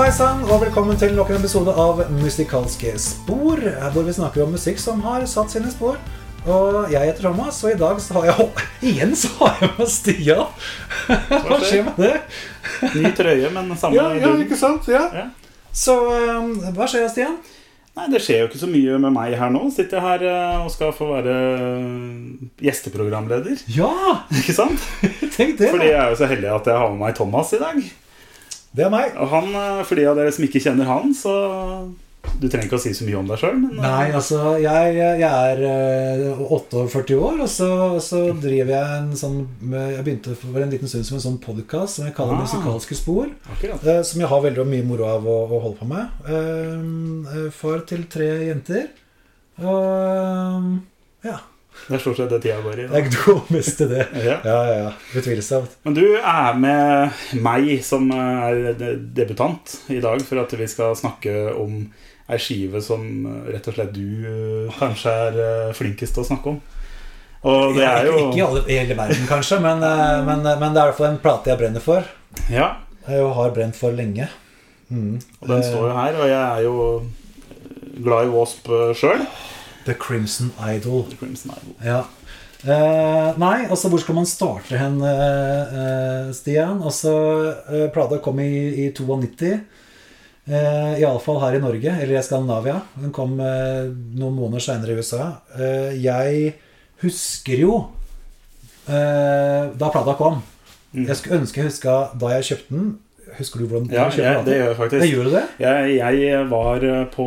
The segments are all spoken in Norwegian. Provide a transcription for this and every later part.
Sveisann, og velkommen til nok en episode av Musikalske spor, hvor vi snakker om musikk som har satt sine spor. Og jeg heter Thomas, og i dag så har jeg Igjen så har jeg med Stian. Hva skjer med det? Ny trøye, men samme Ja, ja, ikke sant? Ja. Ja. Så um, hva skjer, Stian? Nei, det skjer jo ikke så mye med meg her nå. Sitter jeg her eh, og skal få være eh, gjesteprogramleder. Ja, Ikke sant? tenk det. Fordi jeg er jo så heldig at jeg har med meg Thomas i dag. Det er meg. Og han, eh, For de av dere som ikke kjenner han, så Du trenger ikke å si så mye om deg sjøl, men eh, Nei, altså, jeg, jeg er eh, 48 år, og så, så driver jeg en sånn Jeg begynte for en liten stund som en sånn podkast som jeg kaller Ah. Musikalske spor. akkurat. eh, Som jeg har veldig mye moro av å, å holde på med. Eh, eh, Far til tre jenter. Og eh, ja. Det er stort sett det tida går i. Det Da. er ikke til det. Ja. Ja, ja. Utvilsomt. Men du er med meg som er debutant i dag for at vi skal snakke om ei skive som rett og slett du eh, kanskje er eh, flinkest til å snakke om. Og det er jo Ikke, ikke i alle- i hele verden, kanskje, men, eh, men, men det er i hvert fall en plate jeg brenner for. Ja, Og har brent for lenge. Mm. og den står jo her, og jeg er jo glad i Wasp sjøl. The Crimson Idol. Crimson Idol. Ja. Eh, nei, altså hvor skal man starte hen, eh, eh, Stian? Altså, eh, Plata kom i, i 92. Uh, Iallfall her i Norge, eller i Skandinavia. Den kom eh, noen måneder seinere i USA. Eh, jeg husker jo eh, da plata kom. Mm. Jeg skulle ønske jeg huska da jeg kjøpte den. Husker du hvordan Ja, du kjøpte jeg, Ja, det gjør jeg Det faktisk. gjør du det? Jeg, jeg var eh, på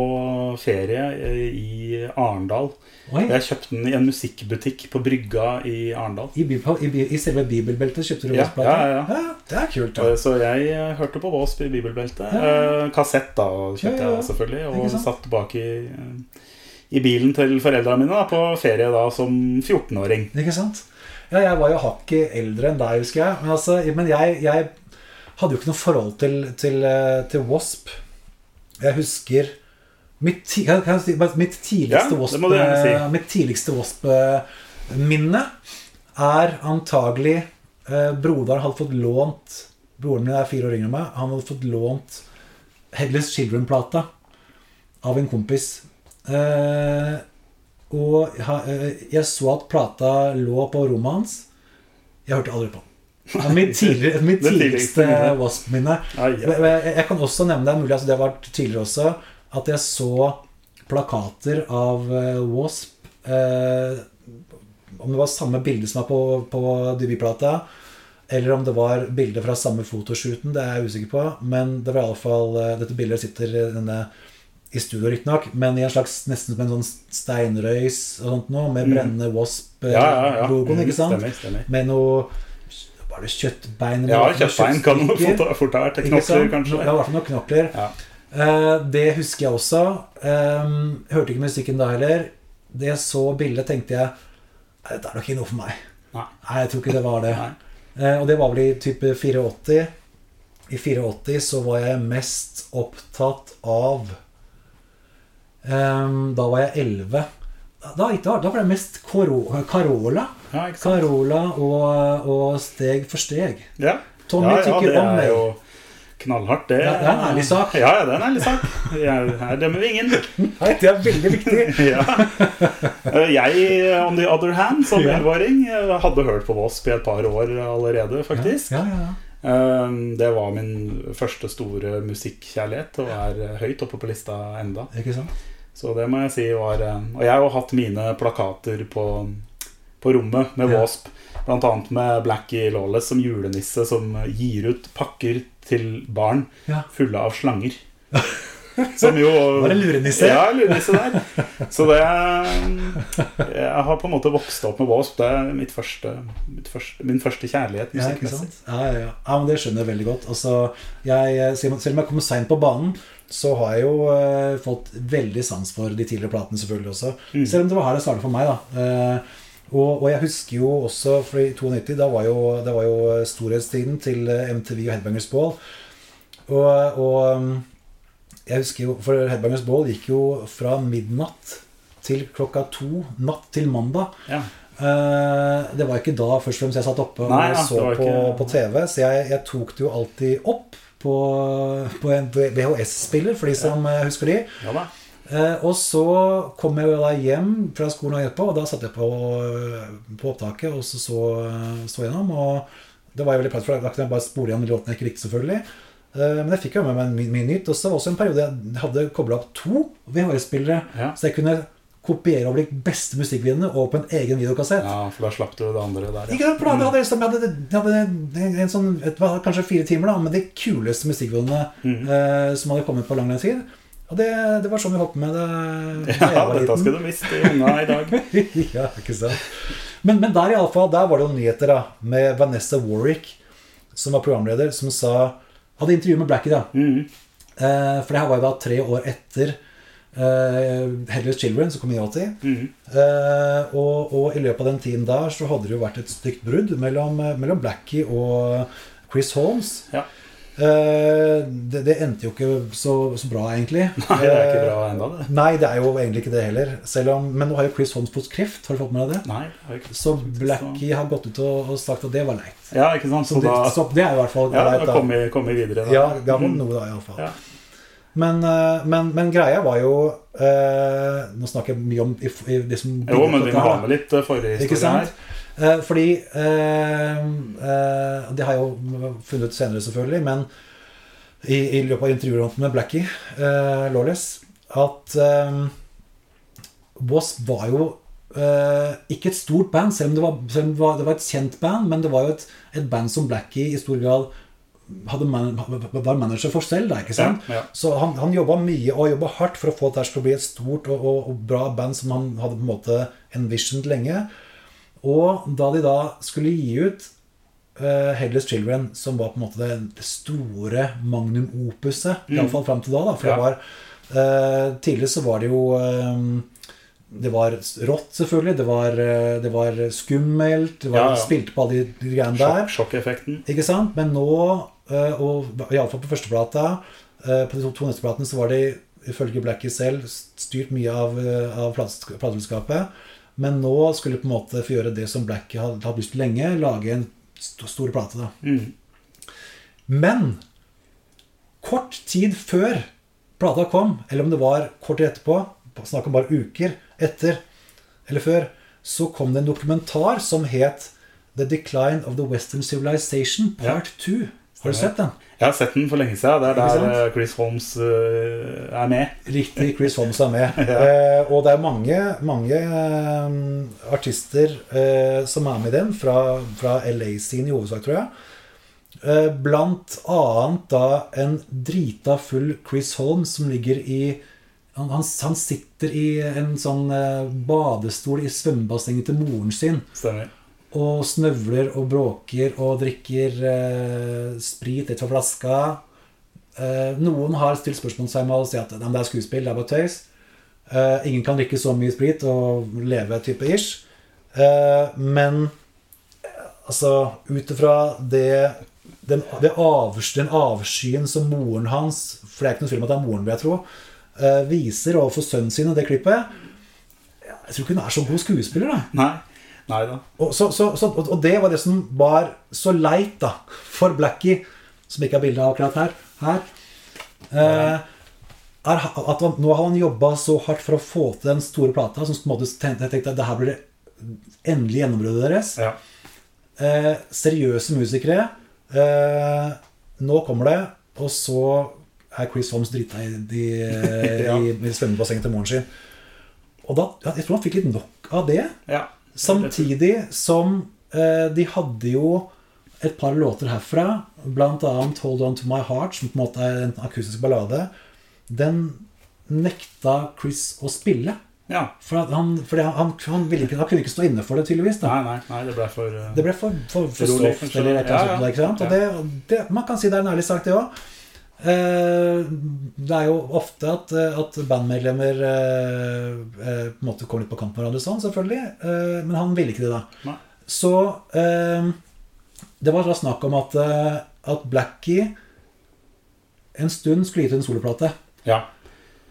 ferie eh, i Arendal. Oi. Jeg kjøpte den i en musikkbutikk på Brygga i Arendal. I, i, I selve bibelbeltet kjøpte du Ja, Wasp-plata? ja, ja, Det er kult. da Så jeg eh, hørte på Vås i bibelbeltet. Ja. Eh, kassett da kjøpte Ja, ja, ja. jeg selvfølgelig. Og satt bak i, eh, i bilen til foreldrene mine da, på ferie da som 14-åring. Ikke sant? Ja, jeg var jo hakket eldre enn deg, husker jeg. Men, altså, men jeg, jeg hadde jo ikke noe forhold til, til, eh, til Wasp. Jeg husker Mitt, ti- si, mitt tidligste Ja, Wasp si. eh, Mitt tidligste Wasp-minne er antagelig eh, Broderen hadde fått lånt Broren min er fire år yngre enn meg. Han hadde fått lånt Headless Children-plata av en kompis. Eh, og jeg så at plata lå på rommet hans. Jeg hørte aldri på den. Er Mitt, tidligere, mitt tidligste. Wasp-minne. Jeg kan også nevne det, mulig altså det har vært tidligere også, at jeg så plakater av eh, Wasp eh, Om det var samme bilde som er på, på debutplata, eller om det var bilde fra samme fotoshooten, det er jeg usikker på. Men det var iallfall uh, Dette bildet sitter denne i studio, riktignok, men i en slags nesten som en sånn steinrøys og sånt noe, med Mm. brennende Ja, ja, ja. Wasp-logoen, Mm, ikke sant? Stemmer, stemmer. Med noe Var det kjøttbein? eller Ja, kjøttbein kan jo fort ha vært knokler, kanskje. Ja, i hvert fall noen knokler. Ja. Uh, det husker jeg også. Um, hørte ikke musikken da heller. Det jeg så bildet, tenkte jeg Nei, dette er nok ikke noe for meg. Nei. Nei, jeg tror ikke det var det. Eh, og det var vel i type 84. I 84 så var jeg mest opptatt av um, Da var jeg 11. Da, da, da var det mest Carola. Ja. Carola og, og Steg for steg. Ja. Tommy ja, ja, tykker om meg. jo knallhardt, det. Ja, det er en ærlig sak. Ja, ja, det er en ærlig sak. Jeg, her dømmer vi ingen. Nei, det er veldig viktig. ja. Eh, Jeg, on the other hand, som. 11-åring, eh, hadde hørt på Wasp i et par år allerede, faktisk. Ja, ja, ja. Eh, Det var min første store musikkjærlighet, og er eh, høyt oppe på lista enda. Ikke sant? Så det må jeg si var eh, Og jeg har jo hatt mine plakater på, på rommet med. Wasp. Blant annet med Blackie Lawless som julenisse som gir ut pakker til barn fulle av slanger. Som jo Var det lurenisse? Ja, lurenisse der. Så det Jeg har på en måte vokst opp med Wasp. Det er mitt første, mitt første, min første kjærlighet musikkmessig. Ja, ja, ja. ja, men Det skjønner jeg veldig godt. Altså, jeg, om selv om jeg kommer seint på banen, så har jeg jo eh, fått veldig sans for de tidligere platene selvfølgelig også. Mm. Selv om det var her det startet for meg, da. Eh, og, og jeg husker jo også, for i 92 da var jo, det var jo storhetstiden til eh, MTV og Headbangers Ball. Og, og um, jeg husker jo, for Headbangers Ball gikk jo fra midnatt til klokka to natt til mandag. Ja. Eh, det var ikke da først og fremst jeg satt oppe Nei, og ja, så på, ikke- på TV, så jeg, jeg tok det jo alltid opp på, på en VHS-spiller, for de som ja. husker de. Ja da. Eh, og så kom jeg jo da hjem fra skolen og etterpå, og da satte jeg på, på opptaket og så så, så gjennom. Og det var jeg veldig praktisk, for da kunne jeg bare spole igjen låtene jeg ikke likte, selvfølgelig. Eh, men jeg fikk jo med meg mye nytt. Og så var det også en periode jeg hadde kobla opp to VHS-spillere, Ja. så jeg kunne kopiere over de beste musikkvideoene og på en egen videokassett. ja, for da slapp du det andre der. Ikke sant, for da hadde jeg, liksom, jeg hadde, hadde en sånn, et, kanskje fire timer da, med de kuleste musikkvideoene eh, som hadde kommet på lang lang tid. Og det, det var sånn vi holdt på med det Ja, dette liten. skulle du visst i unga i dag. ja, ikke sant. Men, men der i alle fall, der var det noen nyheter da, med Vanessa Warwick, som var programleder, som sa Hadde intervju med Blackie, da. Mm. Eh, for det her var jo da tre år etter eh, Headless Children, som kom i 80. Mhm. Eh, og, og i løpet av den tiden der så hadde det jo vært et stygt brudd mellom, eh, mellom Blackie og Chris Holmes. Ja. Eh, det, det endte jo ikke så, så bra, egentlig. Nei, det er ikke bra ennå, det. Nei, det er jo egentlig ikke det heller. Om, men nå har jo Chris Holmes fått kreft. Har du fått med deg det? Nei, det ikke Så Blackie har gått ut og, og sagt at det var leit. Ja, ikke sant? Så Så det, da så det er i hvert fall ja, da da. kom vi, videre. Da. Ja, det er Mhm. noe da, iallfall. Ja. Men, eh, men, men greia var jo eh, Nå snakker jeg mye om i, i, de som Jo, men vi må ha med litt eh, forrige historie her. Eh, fordi eh, eh, Det har jeg jo funnet ut senere, selvfølgelig, men i, i løpet av intervjurunden med Blackie eh, Lawless at Wasp var jo eh, ikke et stort band, selv om det var, om det var, det var et kjent band, men det var jo et, et band som Blackie i stor grad man, var manager for selv, da, ikke sant? Ja, ja. Så han, han jobba mye og jobba hardt for å få dette til å bli et stort og, og, og bra band som han hadde på en måte envisioned lenge. Og da de da skulle gi ut uh, Headless Children, som var på en måte det, det store magnum opuset, Mm. iallfall fram til da, da for Ja. det var uh, Tidligere så var det jo eh, Det var rått, selvfølgelig. Det var, eh, det var skummelt. Det var, Ja, ja. Spilte på alle de, greiene der. Sjokk, sjokkeffekten. Ikke sant? Men nå, eh, og iallfall på førsteplata eh, På de to, neste platene så var de ifølge Blackie selv styrt mye av, eh, av plateselskapet. Men nå skulle de på en måte få gjøre det som Blackie hadde hatt lyst til lenge. Lage en st stor plate. da Mm. Men kort tid før plata kom, eller om det var kort tid etterpå, snakk om bare uker etter eller før, så kom det en dokumentar som het The Decline of the Western Civilization Part 2. Har du sett den? Jeg har sett den for lenge siden. Det er der eh, Chris Holmes eh, er med. Riktig. Chris Holmes er med. Ja. eh, og det er mange, mange eh, artister eh, som er med i den, fra, fra LA-scene i hovedsak, tror jeg. Eh, blant annet da en drita full Chris Holmes som ligger i han, han, han sitter i en sånn badestol i svømmebassenget til moren sin Stemmer. Og snøvler og bråker og drikker eh, sprit rett fra flaska. Eh, noen har stilt spørsmål seg med å si at «Nei, det er skuespill, det er bare tøys. Eh, ingen kan drikke så mye sprit og leve type ish. Eh, men eh, altså, ut ifra det den, avs, den avskyen som moren hans For det er ikke noe tvil om at det er moren, vil jeg tro. eh, viser overfor sønnen sin i det klippet Jeg tror ikke hun er så god skuespiller, da. Nei. Nei da. Og, så, så, så, og det var det som var så leit da for Blackie, som ikke har bilde av akkurat her, her eh, er at han, Nå har han jobba så hardt for å få til den store plata, som på en måte tenkte, tenkte at det her blir det endelige gjennombruddet deres. Ja. Eh, seriøse musikere. Eh, nå kommer det, og så er Chris Holmes drita i, i, Ja. i, i svømmebassenget til moren sin. Og da, jeg tror han fikk litt nok av det. ja. Samtidig som eh, de hadde jo et par låter herfra, annet 'Hold On To My Heart', som på en måte er en akustisk ballade. Den nekta Chris å spille. ja. For han, fordi han, han, han, ville ikke, han kunne ikke stå inne for det, tydeligvis. da Nei, nei, nei, det ble for uh, Det ble for, for, for for soft, eller et eller annet Ja, ja. Og det, det, man kan si det er en ærlig sak, det òg. Det er jo ofte at, eh, at bandmedlemmer eh, eh, på en måte kommer litt på kant med hverandre sånn, selvfølgelig. Eh, men han ville ikke det, da. Nei. Så eh, det var da snakk om at, eh, at Blackie en stund skulle gi ut en soloplate. Ja.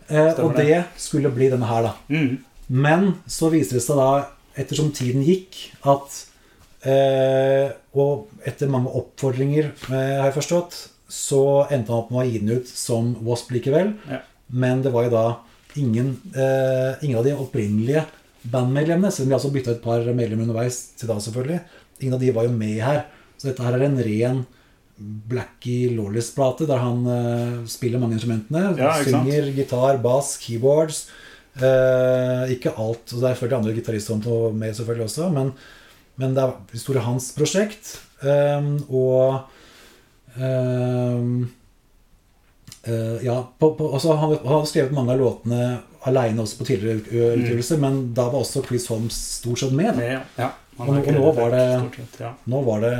Eh, og det skulle bli denne her, da. Mm. Men så viser det seg da ettersom tiden gikk, at eh, Og etter mange oppfordringer, eh, har jeg forstått, så endte han opp med å gi den ut som Wasp likevel. Ja. Men det var jo da ingen, eh, ingen av de opprinnelige bandmedlemmene, selv om vi altså bytta et par medlemmer underveis til da, selvfølgelig. Ingen av de var jo med her. Så dette her er en ren Blackie Lawless-plate, der han eh, spiller mange instrumentene. Ja, synger gitar, bass, keyboards. Eh, ikke alt. Og det er selvfølgelig andre gitarister er med selvfølgelig også, men, men det er historien hans prosjekt. Eh, og ja, på, på, også, han, han har skrevet mange av låtene aleine også på tidligere utgivelser, mm. men da var også Chris Holmes stort sett med. Ja. ja. Og og nå var det- sett, ja. Nå var det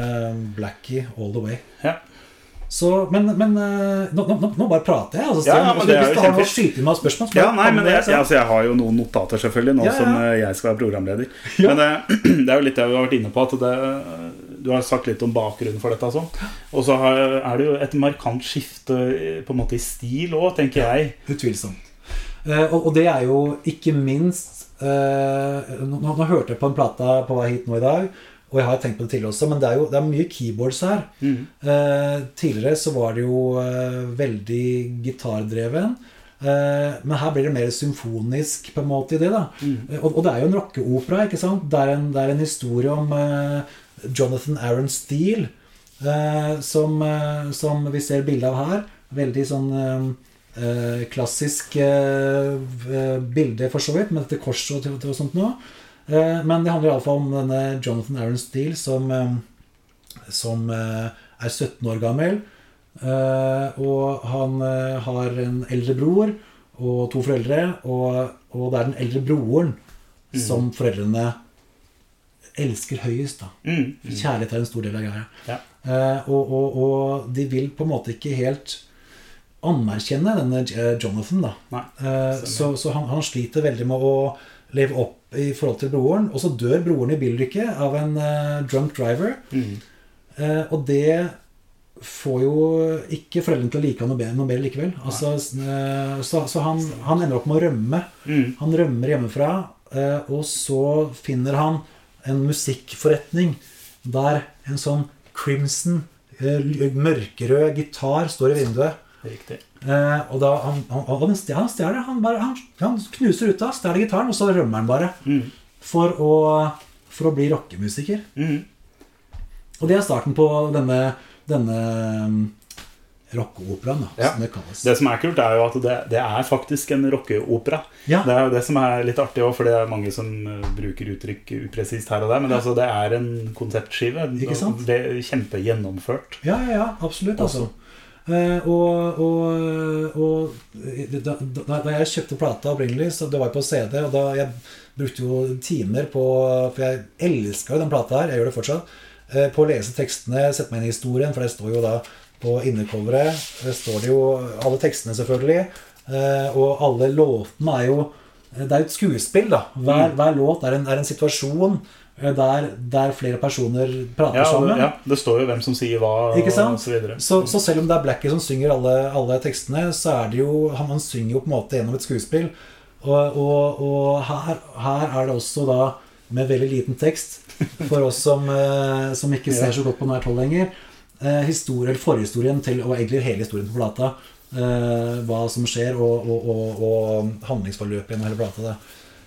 Blackie all the way. Ja. Så, men, men eh, nå, nå, nå bare prater jeg. Altså, Ja, ja, Stian. Hvis du har noe å skyte inn med spørsmål, så Ja, nei, men jeg, det, jeg, altså, jeg har jo noen notater, selvfølgelig, nå Ja, ja. som eh, jeg skal være programleder. Ja. Men det, det er jo litt det vi har vært inne på, at det, du har sagt litt om bakgrunnen for dette. Altså. Og så er det jo et markant skifte eh, på en måte i stil òg, tenker jeg. Utvilsomt. Eh, og, det er jo ikke minst eh, nå, nå hørte jeg på en plate på vei hit nå i dag, og jeg har tenkt på det tidligere også, men det er jo det er mye keyboards her. Mm. Eh, tidligere så var det jo veldig gitardreven. Men her blir det mer symfonisk på en måte i det. da Mm. og, og det er jo en rockeopera. ikke sant? Det er en, det er en historie om eh, Jonathan Aaron Steele, eh, som, eh, som vi ser bilde av her. Veldig sånn eh, klassisk bilde, for så vidt, med dette korset og, og sånt noe. Men det handler iallfall om denne Jonathan Aaron Steele som, som er 17 år gammel. Og han har en eldre bror og to foreldre. Og, og det er den eldre broren som foreldrene elsker høyest. da Mm. Mm. Kjærlighet er en stor del av greia. Ja. Eh, og, og, og de vil på en måte ikke helt anerkjenne denne eh, Jonathan. da Nei. Eh, så så han, han sliter veldig med å leve opp i forhold til broren. Og så dør broren i bilulykke av en uh, drunk driver. Mm. Eh, og det får jo ikke foreldrene til å like han noe mer likevel. Altså, så så han, han ender opp med å rømme. Mm. Han rømmer hjemmefra, eh, og så finner han en musikkforretning der en sånn crimson, eh, mørkerød gitar står i vinduet. Riktig. Eh, og da han, han, han han, stjeler han, bare, han, han knuser ruta, stjeler gitaren, og så rømmer han bare. Mm. For å, for å bli rockemusiker. Mm. Og det er starten på denne, denne rockeoperaen, da, Ja. som det kalles. Det som er kult, er jo at det, det er faktisk en rockeopera. Ja. Det er jo det som er litt artig òg, for det er mange som eh, bruker uttrykk upresist her og der. Men det, altså, det er en konseptskive. Ikke sant? Det er Kjempegjennomført. Ja, ja, ja, absolutt. Altså. Eh, og og, og da, da, da jeg kjøpte plata opprinnelig, så det var jo på CD, og da jeg brukte jo timer på For jeg elska jo den plata her, jeg gjør det fortsatt. eh, på å lese tekstene, sette meg inn i historien, for det står jo da på innercoveret står det jo alle tekstene, selvfølgelig. eh, og alle låtene er jo Det er jo et skuespill, da. Hver, hver låt er en, er en situasjon eh, der, der flere personer prater Ja, sammen. ja, det står jo hvem som sier hva, Ikke sant? og så videre. Så, så selv om det er Blackie som synger alle, alle tekstene, så er det jo han, han synger jo på en måte gjennom et skuespill. Og, og, og her, her er det også da med veldig liten tekst, for oss som, eh, som ikke ser så godt på nært hold lenger, eh, historie, eller forhistorien til, og egentlig hele historien på plata. Eh, hva som skjer, og, og, og, og handlingsforløpet gjennom hele plata. det.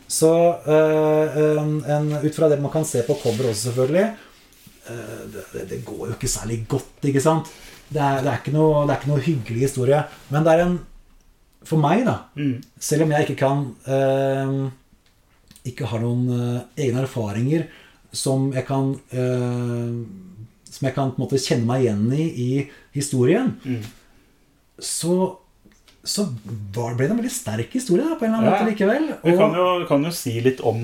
Så eh, en, ut fra det man kan se på cover også, selvfølgelig eh, det, det- går jo ikke særlig godt, ikke sant? Det er, det, er ikke noe, det er ikke noe hyggelig historie. Men det er en For meg, da, Mm. selv om jeg ikke kan Ikke har noen egne erfaringer som jeg kan Som jeg kan på en måte kjenne meg igjen i i historien, Mm. så så var, ble det en veldig sterk historie da, på en eller annen Ja. måte likevel. Vi kan jo, kan jo si litt om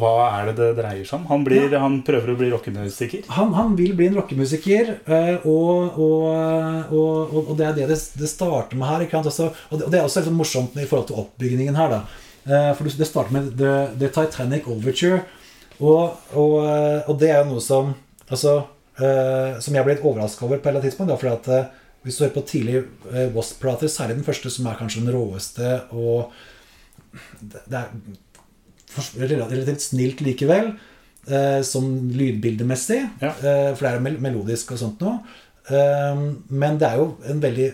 hva er det det dreier seg om. Han, blir, han prøver å bli rockemusiker. han, han vil bli en rockemusiker, eh, og, og, og, og, og det er det det, starter med her. Altså, og, det, er også litt sånn morsomt i forhold til oppbygningen her. Da. Eh, For det starter med The, the Titanic Overture, og, og, eh, og det er jo noe som altså, eh, Som jeg ble litt overraska over på et eller annet tidspunkt. Da, fordi at eh, Hvis du hører på tidlig eh, Wasp-plater, særlig den første, som er kanskje den råeste og det, det er relativt snilt likevel, eh, som lydbildemessig. Ja. Eh, for det er mel melodisk og sånt noe. Eh, men det er jo en veldig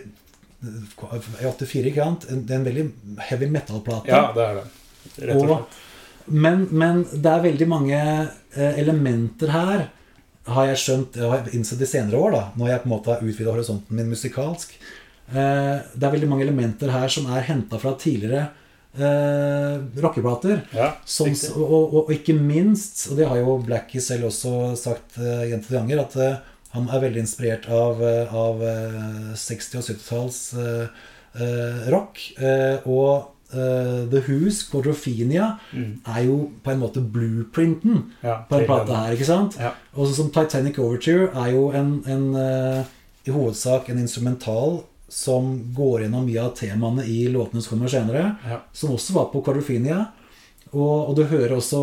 i 84, ikke sant? En, det er en veldig heavy metal-plate. Ja, det er det. Rett og Og- Men, men det er veldig mange eh, elementer her, har jeg skjønt Jeg har innsett i senere år, da når jeg på en måte har utvida horisonten min musikalsk. Eh, det er veldig mange elementer her som er henta fra tidligere eh, rockeplater. Ja, Som, og, og, og ikke minst, og det har jo Blackie selv også sagt eh, gjentatte ganger, at eh, han er veldig inspirert av, eh, av eh, 60- og 70-talls eh, eh, rock. Eh, og eh, The Who's Quadrophenia Mm. er jo på en måte blueprinten Ja, på denne plata. her, ikke sant? Ja. Og sånn som Titanic Overture er jo en, en uh, i hovedsak en instrumental som går gjennom mye av temaene i låtene som kommer senere Ja. som også var på Quadrophenia. Og, og du hører også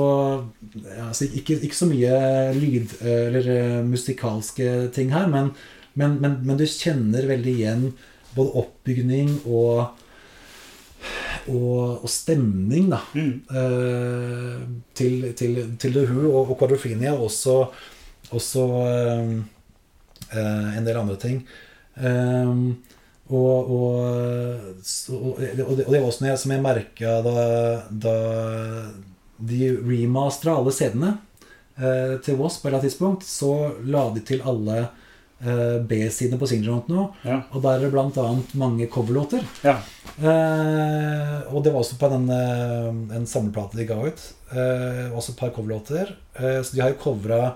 ja, altså ikke, ikke så mye lyd- eller eh, musikalske ting her, men, men, men, men du kjenner veldig igjen både oppbygning og, og, og stemning da, Mm. eh, til, til, til The Who og, og Quadrophenia, og også, også eh, eh, en del andre ting. Eh, og, og, og, det, var også noe som jeg merka da, da de remastera alle CD-ene eh, til Wasp på et tidspunkt, så la de til alle B-sidene på Singeront nå. Ja. Og der er det annet mange coverlåter. ja. Eh, og det var også på den, eh, en samleplate de ga ut. Eh, også et par coverlåter. Eh, så de har jo covra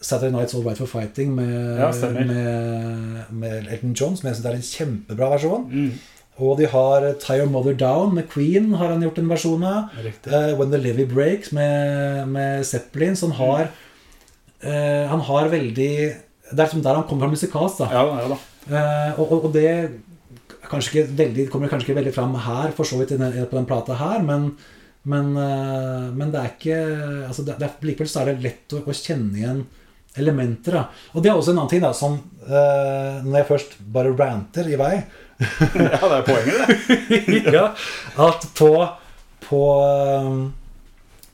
Saturday Night's All Right for Fighting med, Ja, med, med Elton John, som jeg syns er en kjempebra versjon. Mm. Og de har Tie Your Mother Down med Queen, har han gjort en versjon av. Eh, When the Levy Breaks med, med Zeppelin. Så han har eh, Han har veldig Det er som der han kommer fra musikalsk, da. Ja, ja da. Eh, og, og, det kanskje veldig, kommer kanskje ikke veldig fram her, for så vidt på den plata her, men, men, eh, men det er ikke altså det, det er, Likevel så er det lett å, å kjenne igjen elementer. Da. Og det er også en annen ting, da, som eh, når jeg først bare ranter i vei Ja, det er poenget, det. ja, At på, på um,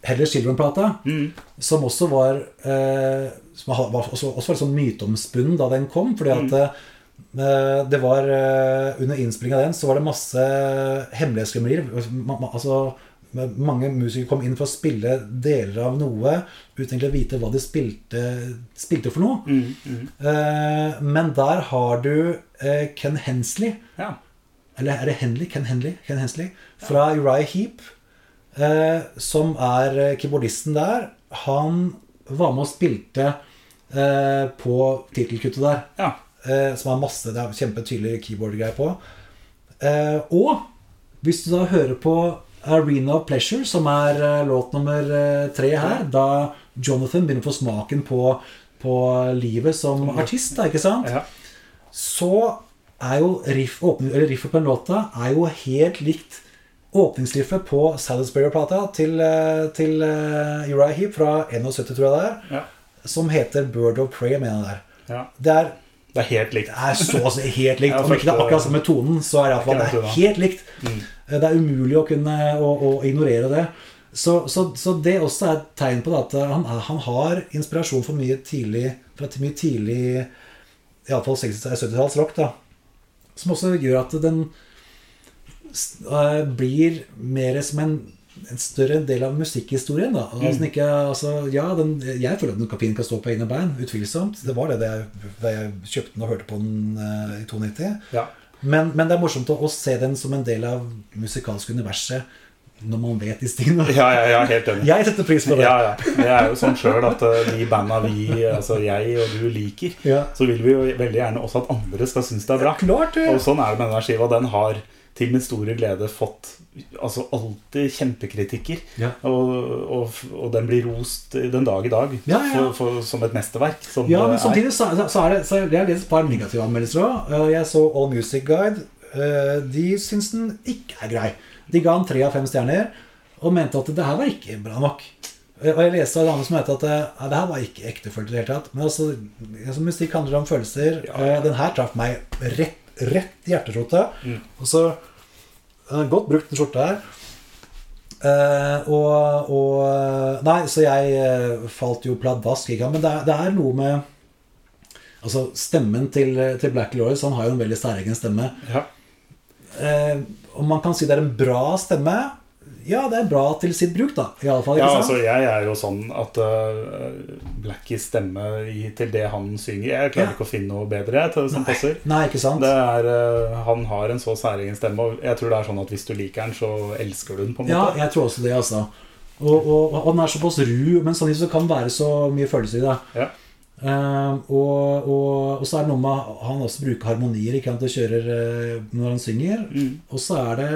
Heller Children-plata, Mm. som også var eh, som var også, også var litt sånn myteomspunnen da den kom. Fordi at eh, det var eh, Under innspillinga av den så var det masse hemmelighetskremmerier. Altså, mange musikere kom inn for å spille deler av noe uten egentlig å vite hva de spilte, spilte for noe. Mm. Mm. Eh, men der har du Ken Hensley Ja. eller er det Henley? Ken Henley? Ken Hensley fra Uriah Heap, som er keyboardisten der. Han var med og spilte eh, på tittelkuttet der. ja. Eh, som har masse Det er kjempetydelig keyboard-greier på. Eh, og hvis du da hører på Arena of Pleasure, som er eh, låt nummer eh, tre her, da Jonathan begynner å få smaken på, på livet som artist, da, ikke sant? ja. så er jo riff, eller riffet på den låta er jo helt likt åpningsriffet på Salisbury-plata til, eh, til eh, Uriah Heap fra 71, tror jeg det er, ja. som heter Bird of Prey, mener jeg det er. ja. Det er, Det er helt likt. det er så helt likt. Om ikke det er akkurat samme tonen, så er det iallfall det er helt likt. Mm. Eh, Det er umulig å kunne å, å ignorere det. Så, så, så det også er et tegn på det at han, er- han har inspirasjon for mye tidlig fra mye tidlig Iallfall 70-talls rock, da. Som også gjør at den eh, blir mer som en, en større del av musikkhistorien. da altså, den ikke, altså, ja, den, Jeg føler at den fint kan stå på egne bein, utvilsomt. Det var det da jeg, det jeg kjøpte den og hørte på den uh, i 92. Ja. Men, men det er morsomt å, å se den som en del av musikalske universet når man vet disse tingene. Ja, ja, ja, helt enig. Jeg setter pris på det. Ja, ja. Jeg er jo sånn sjøl at eh, de banda vi, altså jeg og du, liker, Ja. så vil vi jo veldig gjerne også at andre skal synes det er bra. Klart ja. Og sånn er det med denne skiva. Den har til min store glede fått altså alltid kjempekritikker. Ja. Og, og, og den blir rost den dag i dag Ja, ja. For, for, som et mesterverk. Som Ja, men samtidig så, så er det så Jeg har lest et par negative anmeldelser òg. Jeg så All Music Guide. Eh, De syns den ikke er grei. De ga den tre av fem stjerner og mente at det her var ikke bra nok. Eh, Og jeg leste en dame som mente at eh, ja, det her var ikke ektefølt i det hele tatt. Men altså, altså musikk handler om følelser. Ja. Eh, Den her traff meg rett, rett i hjerterotet. Mm. Og så eh, Godt brukt, den skjorta her. Uh, og, og Nei, så jeg eh, falt jo pladask. Ikke? gang. Men det er, det er noe med Altså, stemmen til, til Black Lawrence Han har jo en veldig særegen stemme. Ja. Uh, og man kan si det er en bra stemme Ja, det er bra til sitt bruk, da. I alle fall, ikke Ja, sant? altså jeg er jo sånn at uh, Blackies stemme i, til det han synger Jeg klarer Ja. ikke å finne noe bedre jeg, til, som passer. Nei, ikke sant? Det er, uh, han har en så særegen stemme, og jeg tror det er sånn at hvis du liker den, så elsker du den. på en måte. Ja, jeg tror også det, altså. Og, og, og den er såpass ru, men samtidig så kan det være så mye følelser i det. Ja. Uh, og, og, og så er det noe med Han også bruker harmonier ikke sant, og kjører uh, når han synger. Mm. Og så er det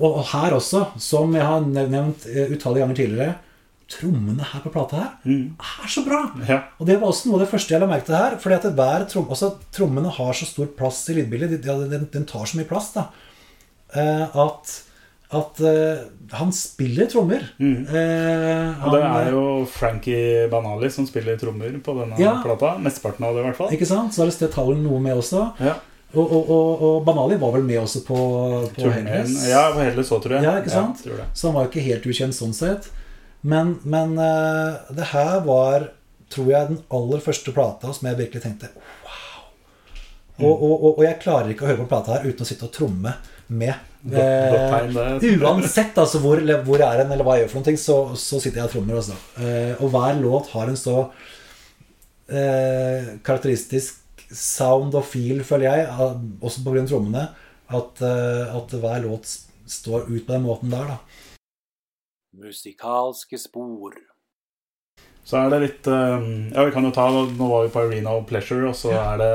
Og her også, som jeg har nevnt eh, utallige ganger tidligere Trommene her på plata her Mm. er så bra! Ja. Og det var også noe av det første jeg la merke til her. Fordi at hver trom, også Trommene har så stor plass i lydbildet. de- Den, den tar så mye plass, da. eh, at at eh, han spiller trommer. Mm. Eh, Og det er jo Frankie Banali som spiller trommer på denne Ja. plata. Mesteparten av det, i hvert fall. Ikke sant? Så har det Sted Towel noe med også. Ja. Og, og, og, og Banali var vel med også på, på Hellas? Ja, på Helles òg, tror jeg. Ja, ikke sant? Ja. Så han var jo ikke helt ukjent sånn sett. Men, men uh, det her var, tror jeg, den aller første plata som jeg virkelig tenkte wow. Og, og, jeg klarer ikke å høre på plata her uten å sitte og tromme med. Eh, uansett altså, hvor, hvor jeg er hen, eller hva jeg gjør for noen ting, så, så sitter jeg og trommer. Altså. Eh, og hver låt har en så eh, karakteristisk sound og feel, føler jeg, også på grunn av trommene, at, eh, at hver låt står ut på den måten der. da. Musikalske spor. Så er det litt eh, Ja, vi kan jo ta Nå var vi på Arena of Pleasure, og så er det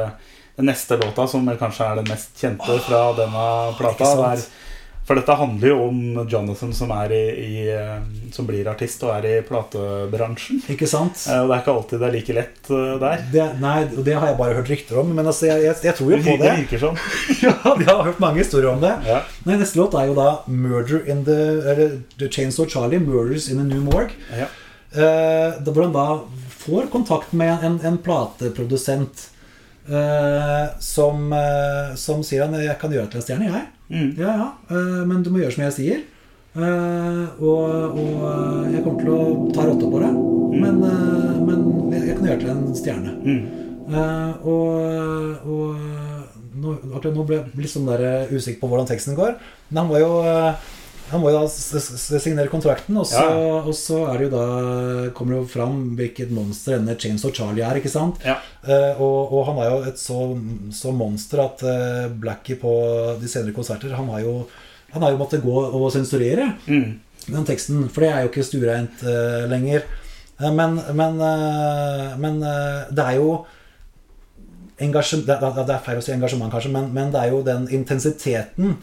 den neste låta som kanskje er den mest kjente fra denne plata. ikke sant? Det er- for dette handler jo om Jonathan som, er i, i, eh, som blir artist og er i platebransjen. Ikke sant? Eh, Og det er ikke alltid det er like lett eh, der. Det, nei, og det har jeg bare hørt rykter om, men altså, jeg, jeg, jeg tror jo på Det det. virker sånn. Ja, jeg har hørt mange historier om det. Ja. Nei, Neste låt er jo da 'Murder in the, eller, the Chainsaw Charlie'. 'Murders in a New Morgue'. Ja. Eh, hvor han da får kontakt med en, en plateprodusent eh, som, eh, som sier han 'Jeg kan gjøre deg til en stjerne, jeg'. Mm. Ja, ja, eh, men du må gjøre som jeg sier. Eh, og, og eh, jeg kommer til å ta rotta på det. Men, eh, men jeg kan gjøre til en stjerne. Mm. Og og nå, nå ble jeg litt sånn der usikker på hvordan teksten går. Men han var jo han må jo da signere kontrakten, og så, Ja. og så er det jo da kommer det jo fram hvilket monster denne Chainsaw Charlie er. ikke sant? Ja. Uh, og, og han er jo et så, så monster at uh, Blackie på de senere konserter Han har jo, han har jo måttet gå og sensurere Mm. den teksten, for det er jo ikke stuereint uh, lenger. Men men, men det er jo engasjem- det, det, er feil å si engasjement, kanskje, men, men det er jo den intensiteten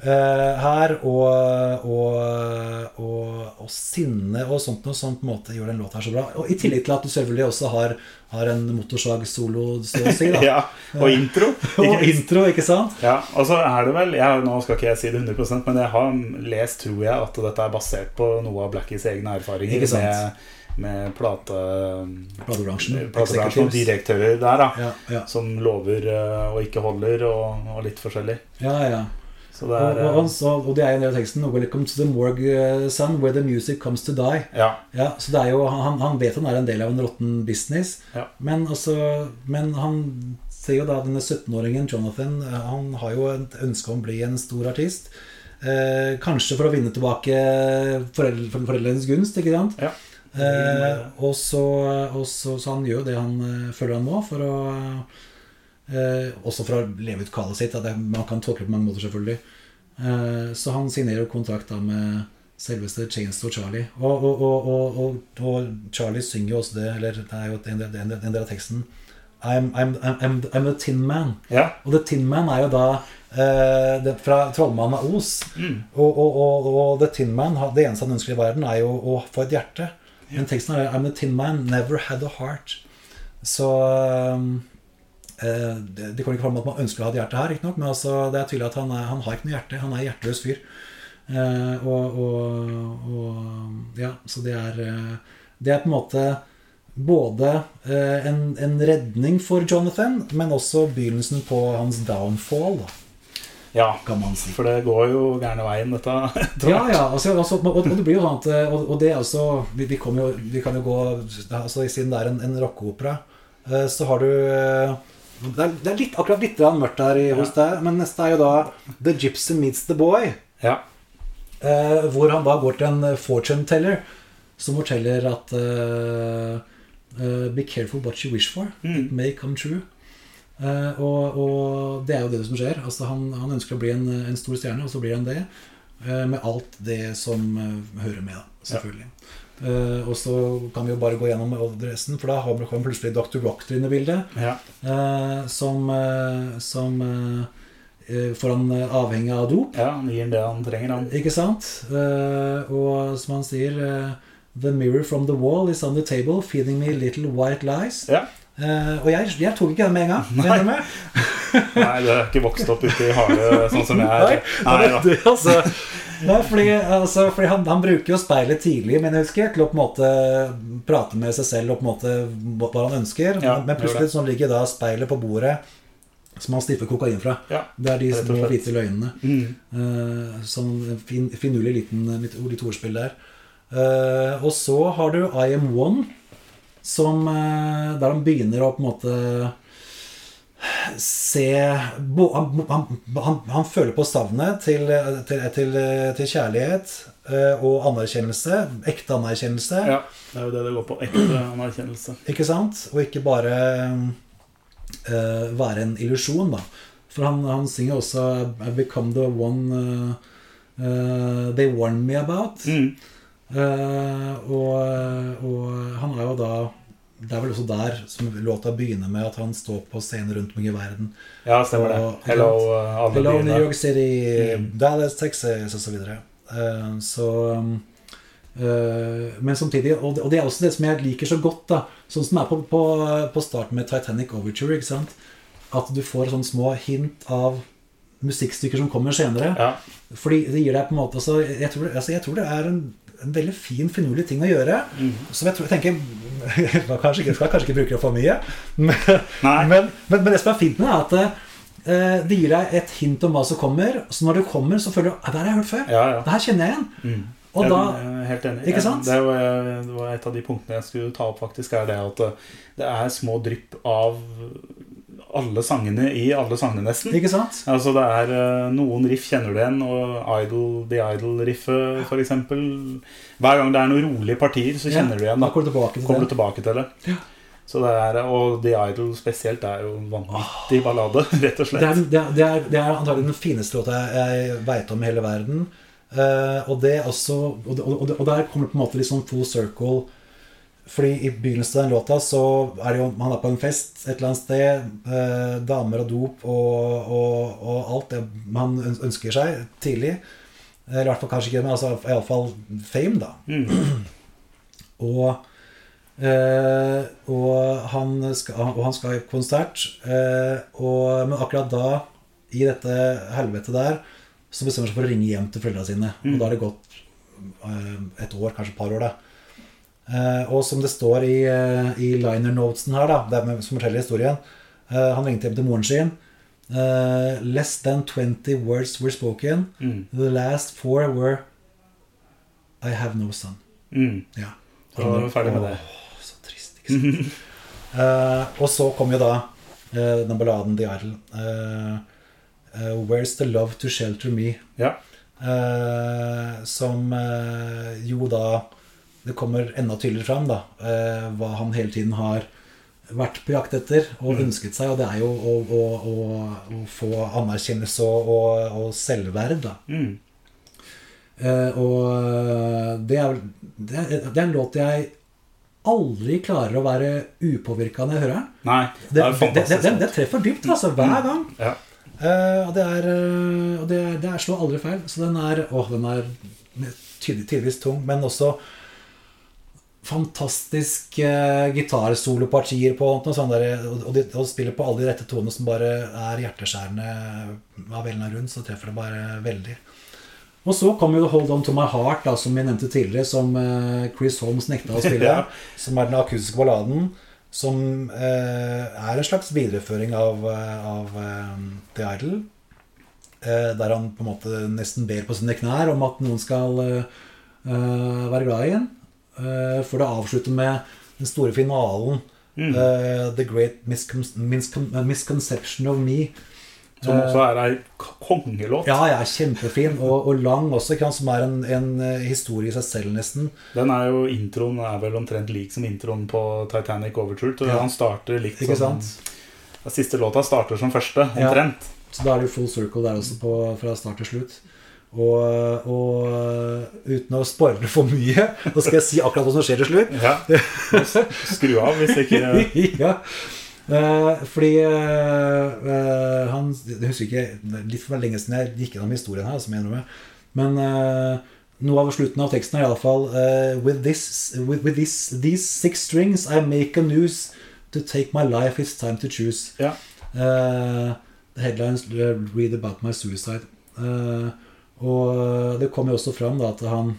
her og, og, og, og sinne og sånt noe som på en måte gjør den låta her så bra. Og I tillegg til at du selvfølgelig også har, har en motorsag-solo, så å si. da. ja. Og intro. Og intro, ikke sant? Ja, og så er det vel jeg, Nå skal ikke jeg si det 100% men jeg har lest, tror jeg, at dette er basert på noe av Blackies egne erfaringer Ikke sant. med, med plate, Platebransjen. platebransjen og direktører der, da. Ja, ja. Som lover eh, og ikke holder, og, og litt forskjellig. ja, ja. Så det er og, og, han sa, og det er en del av teksten 'Welcome to the morgue, eh, son, where the music comes to die'. Ja. Ja, så det er jo, han, han vet han er en del av en råtten business, Ja. men, altså, men han ser jo da denne 17-åringen, Jonathan, eh, han har jo et ønske om å bli en stor artist. Eh, kanskje for å vinne tilbake foreldre, foreldrenes gunst, ikke sant? ja. Eh, og så, og så, så han gjør jo det han eh, føler han må for å eh, Også for å leve ut kallet sitt. at Det, man kan tolke det på mange måter, selvfølgelig. Eh, så han signerer kontrakt da med selveste Chainstore Charlie. Og, og, og, og, Charlie synger jo også det, eller det er jo en del, en del, en del av teksten I'm, I'm, I'm, I'm the Tin Man. ja. Og The Tin Man er jo da eh, det, fra Trollmannen av Os. Mm. Og, og, og, og The Tin Man, det eneste han ønsker i verden, er jo å få et hjerte. Men teksten er I'm the Tin Man, never had a heart. Så um, det, det kommer ikke fram at man ønsker å ha et hjerte her, nok, men altså, det er tydelig at han, er, han har ikke noe hjerte. Han er en hjerteløs fyr. Eh, og, og, og Ja, så det er eh, Det er på en måte både eh, en, en redning for Jonathan, men også begynnelsen på hans downfall. Da. Ja, kan man si. for det går jo gærne veien, dette. Ja, ja, altså, altså, og, og det blir jo sånn at Og, og det er også vi, vi, jo, vi kan jo gå altså, Siden det er en, en rockeopera, eh, så har du eh, det er, det er litt, akkurat litt mørkt her i, hos deg, men neste er jo da The Gypsy Meets The Boy. Ja. Eh, hvor han da går til en fortune teller som forteller at eh, eh, Be careful what you wish for. It may come true. Eh, og, og det er jo det som skjer. Altså, han, han ønsker å bli en, en stor stjerne, og så blir han det. eh, med alt det som eh, hører med, selvfølgelig. selvfølgelig. Eh, og så kan vi jo bare gå gjennom resten, for da har vi plutselig Dr. Rock inne i bildet. ja. Uh, som uh, som får han avhengig av dop. ja, han gir det han trenger, han. Ikke sant? Og som han sier The mirror from the wall is on the table, feeding me little white lies. Ja. Og jeg, jeg tok ikke den med en gang. Nei. Nei, du er ikke vokst opp ute i havet sånn som jeg er. Nei da. det, altså, Nei, fordi, altså, fordi han, han bruker jo speilet tidlig, men jeg husker, til å på en måte prate med seg selv og på en måte hva han ønsker. Ja, men plutselig det. så ligger da speilet på bordet som han sniffer kokain fra. Ja, Det er de små hvite løgnene. Mm. Uh, sånn fin, finurlig liten litt, litt ordspill der. Uh, og så har du I Am One, som, uh, der han begynner å på en måte se han, han, han, han føler på savnet til, til, til, til kjærlighet eh, og anerkjennelse. Ekte anerkjennelse. Ja, det er jo det det går på. Ekte anerkjennelse. Ikke sant? Og ikke bare uh, være en illusjon, da. For han, han synger også I become the one eh, they warned me about. Mm. Uh, og, og han er jo da Det er vel også der som låta begynner med at han står på scener rundt omkring i verden. Ja, stemmer det. Hello, uh, Hello, New. York City, Mm. Dallas, Texas osv. Så, videre. Eh, så um, eh, Men samtidig og det, og det er også det som jeg liker så godt, da sånn som er på, på, på starten med Titanic Overture. ikke sant? At du får sånne små hint av musikkstykker som kommer senere. Ja, Fordi det gir deg på en måte altså, jeg, tror, altså, jeg tror det er en, en veldig fin, finurlig ting å gjøre. Mm. Som jeg tror, jeg tenker jeg skal kanskje ikke, skal kanskje ikke bruke det for mye. Men, men, men, men det som er fint med det, er at eh, det gir deg et hint om hva som kommer. Så når det kommer, så føler du at det har jeg hørt før. ja. ja. Det her kjenner jeg igjen. Mm. Og Jeg da er helt enig. Ikke sant? Det var, det var et av de punktene jeg skulle ta opp, faktisk. Er det at uh, det er små drypp av alle sangene i alle sangene, nesten. Ikke sant? Altså det er uh, Noen riff kjenner du igjen, og Idol, The Idol-riffet f.eks. Hver gang det er noen rolige partier, så kjenner du igjen. Da kommer du tilbake til kommer det. tilbake til det. Så det er, og The Idol spesielt er jo en vanvittig ballade, rett og Det er, slett. det, er, det, er, det er antagelig den fineste låta jeg, jeg veit om i hele verden. Uh, og det også og, og, og der kommer det på en måte litt sånn full circle. Fordi i begynnelsen av den låta så er det jo Han er på en fest et eller annet sted. Eh, damer og dop og, og, og alt det man ønsker seg tidlig. Eller i hvert fall kanskje ikke, men altså, iallfall fame, da. Mm. Og, eh, og, han skal, og han skal i konsert. Eh, og, men akkurat da, i dette helvetet der, så bestemmer han seg for å ringe hjem til foreldrene sine. Og da har det gått eh, et år, kanskje et par år, da. Eh, og som det står i, eh, i liner notesen her, da, det er som forteller historien eh, Han ringte hjem til moren sin. Less than 20 words were spoken. Mm. The last four were I have no son. Mm. Ja. Da var vi ferdig med det. Å, så trist, ikke sant. Og så kom jo da den balladen The Idol. Uh, Where's the love to shelter me? Ja. Uh, som uh, jo da Det kommer enda tydeligere fram da eh, hva han hele tiden har vært på jakt etter og ønsket seg, og det er jo å, å, å, å få anerkjennelse og, og, og selvverd, da. Mm. Uh, og eh, det er, det, er, det er en låt jeg aldri klarer å være upåvirka når jeg hører den. Nei, Det, det er fantastisk. det, det treffer dypt, altså, hver gang. Ja. Uh, og det er, og det, det er slår aldri feil. Så den er, å, den er tydelig, tydeligvis tung, men også fantastisk uh, gitarsolopartier på og, sånn der, og, de, og spiller på alle de rette tonene som bare er hjerteskjærende av Elna rundt, så treffer det bare veldig. Og så kom jo Hold On To My Heart, da, som vi nevnte tidligere, som uh, Chris Holmes nekta å spille. Ja. Som er den akustiske balladen. Som uh, er en slags videreføring av, eh, av eh, The Idol. eh, der han på en måte nesten ber på sine knær om at noen skal eh, eh, være glad i ham. Eh, for det avslutter med den store finalen. Mm. eh, The Great miscon miscon Misconception of Me. Som også er ei kongelåt. Ja, ja, kjempefin. Og, og lang også, sant, som er en, en eh, historie i seg selv, nesten. Den er jo, Introen er vel omtrent lik som introen på Titanic Overture. Ja. Han starter likt Ikke som sant? Den Siste låta starter som første, Ja. Så da er det jo full circle der også, på, fra start til slutt. Og, og eh, uten å spoile for mye, så skal jeg si akkurat hva som skjer til slutt. Ja. Skru av hvis ikke ja. Eh, fordi eh, eh, han Jeg husker ikke Litt for lenge siden jeg gikk gjennom historien her, som jeg. Men eh, noe av slutten av teksten er iallfall uh, with, this, with, with this, these six strings I make a news to take my life it's time to choose. Ja. Uh, the headlines uh, read about my suicide. Eh, og det kom jo også fram da at han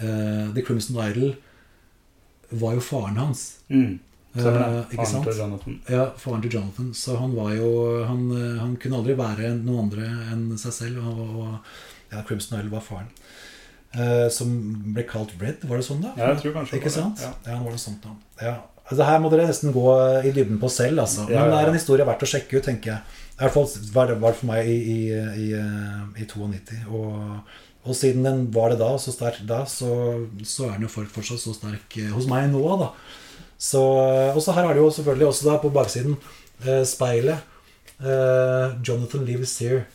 uh, The Crimson Idol var jo faren hans. mm. Uh. Eh, ikke Faren sant? til Jonathan. Ja, faren til Jonathan. Så han var jo Han, eh, han kunne aldri være noen andre enn seg selv. Og, og ja, Crimson Idol var faren. Uh, som ble kalt Red, var det sånn, da? Ja, jeg tror kanskje Ikke det, sant? ja. Ja, var det sånt da. Ja. Altså, her må dere nesten gå i dybden på selv, altså. Men det er en historie verdt å sjekke ut, tenker jeg. I hvert fall var det for meg i, i, i, i 92. Og, og siden den var det da, så sterk da, så, så er den jo fortsatt så sterk eh, hos meg nå, da. Så, og så her er det jo selvfølgelig også da på baksiden eh, speilet. Eh, Jonathan lives here.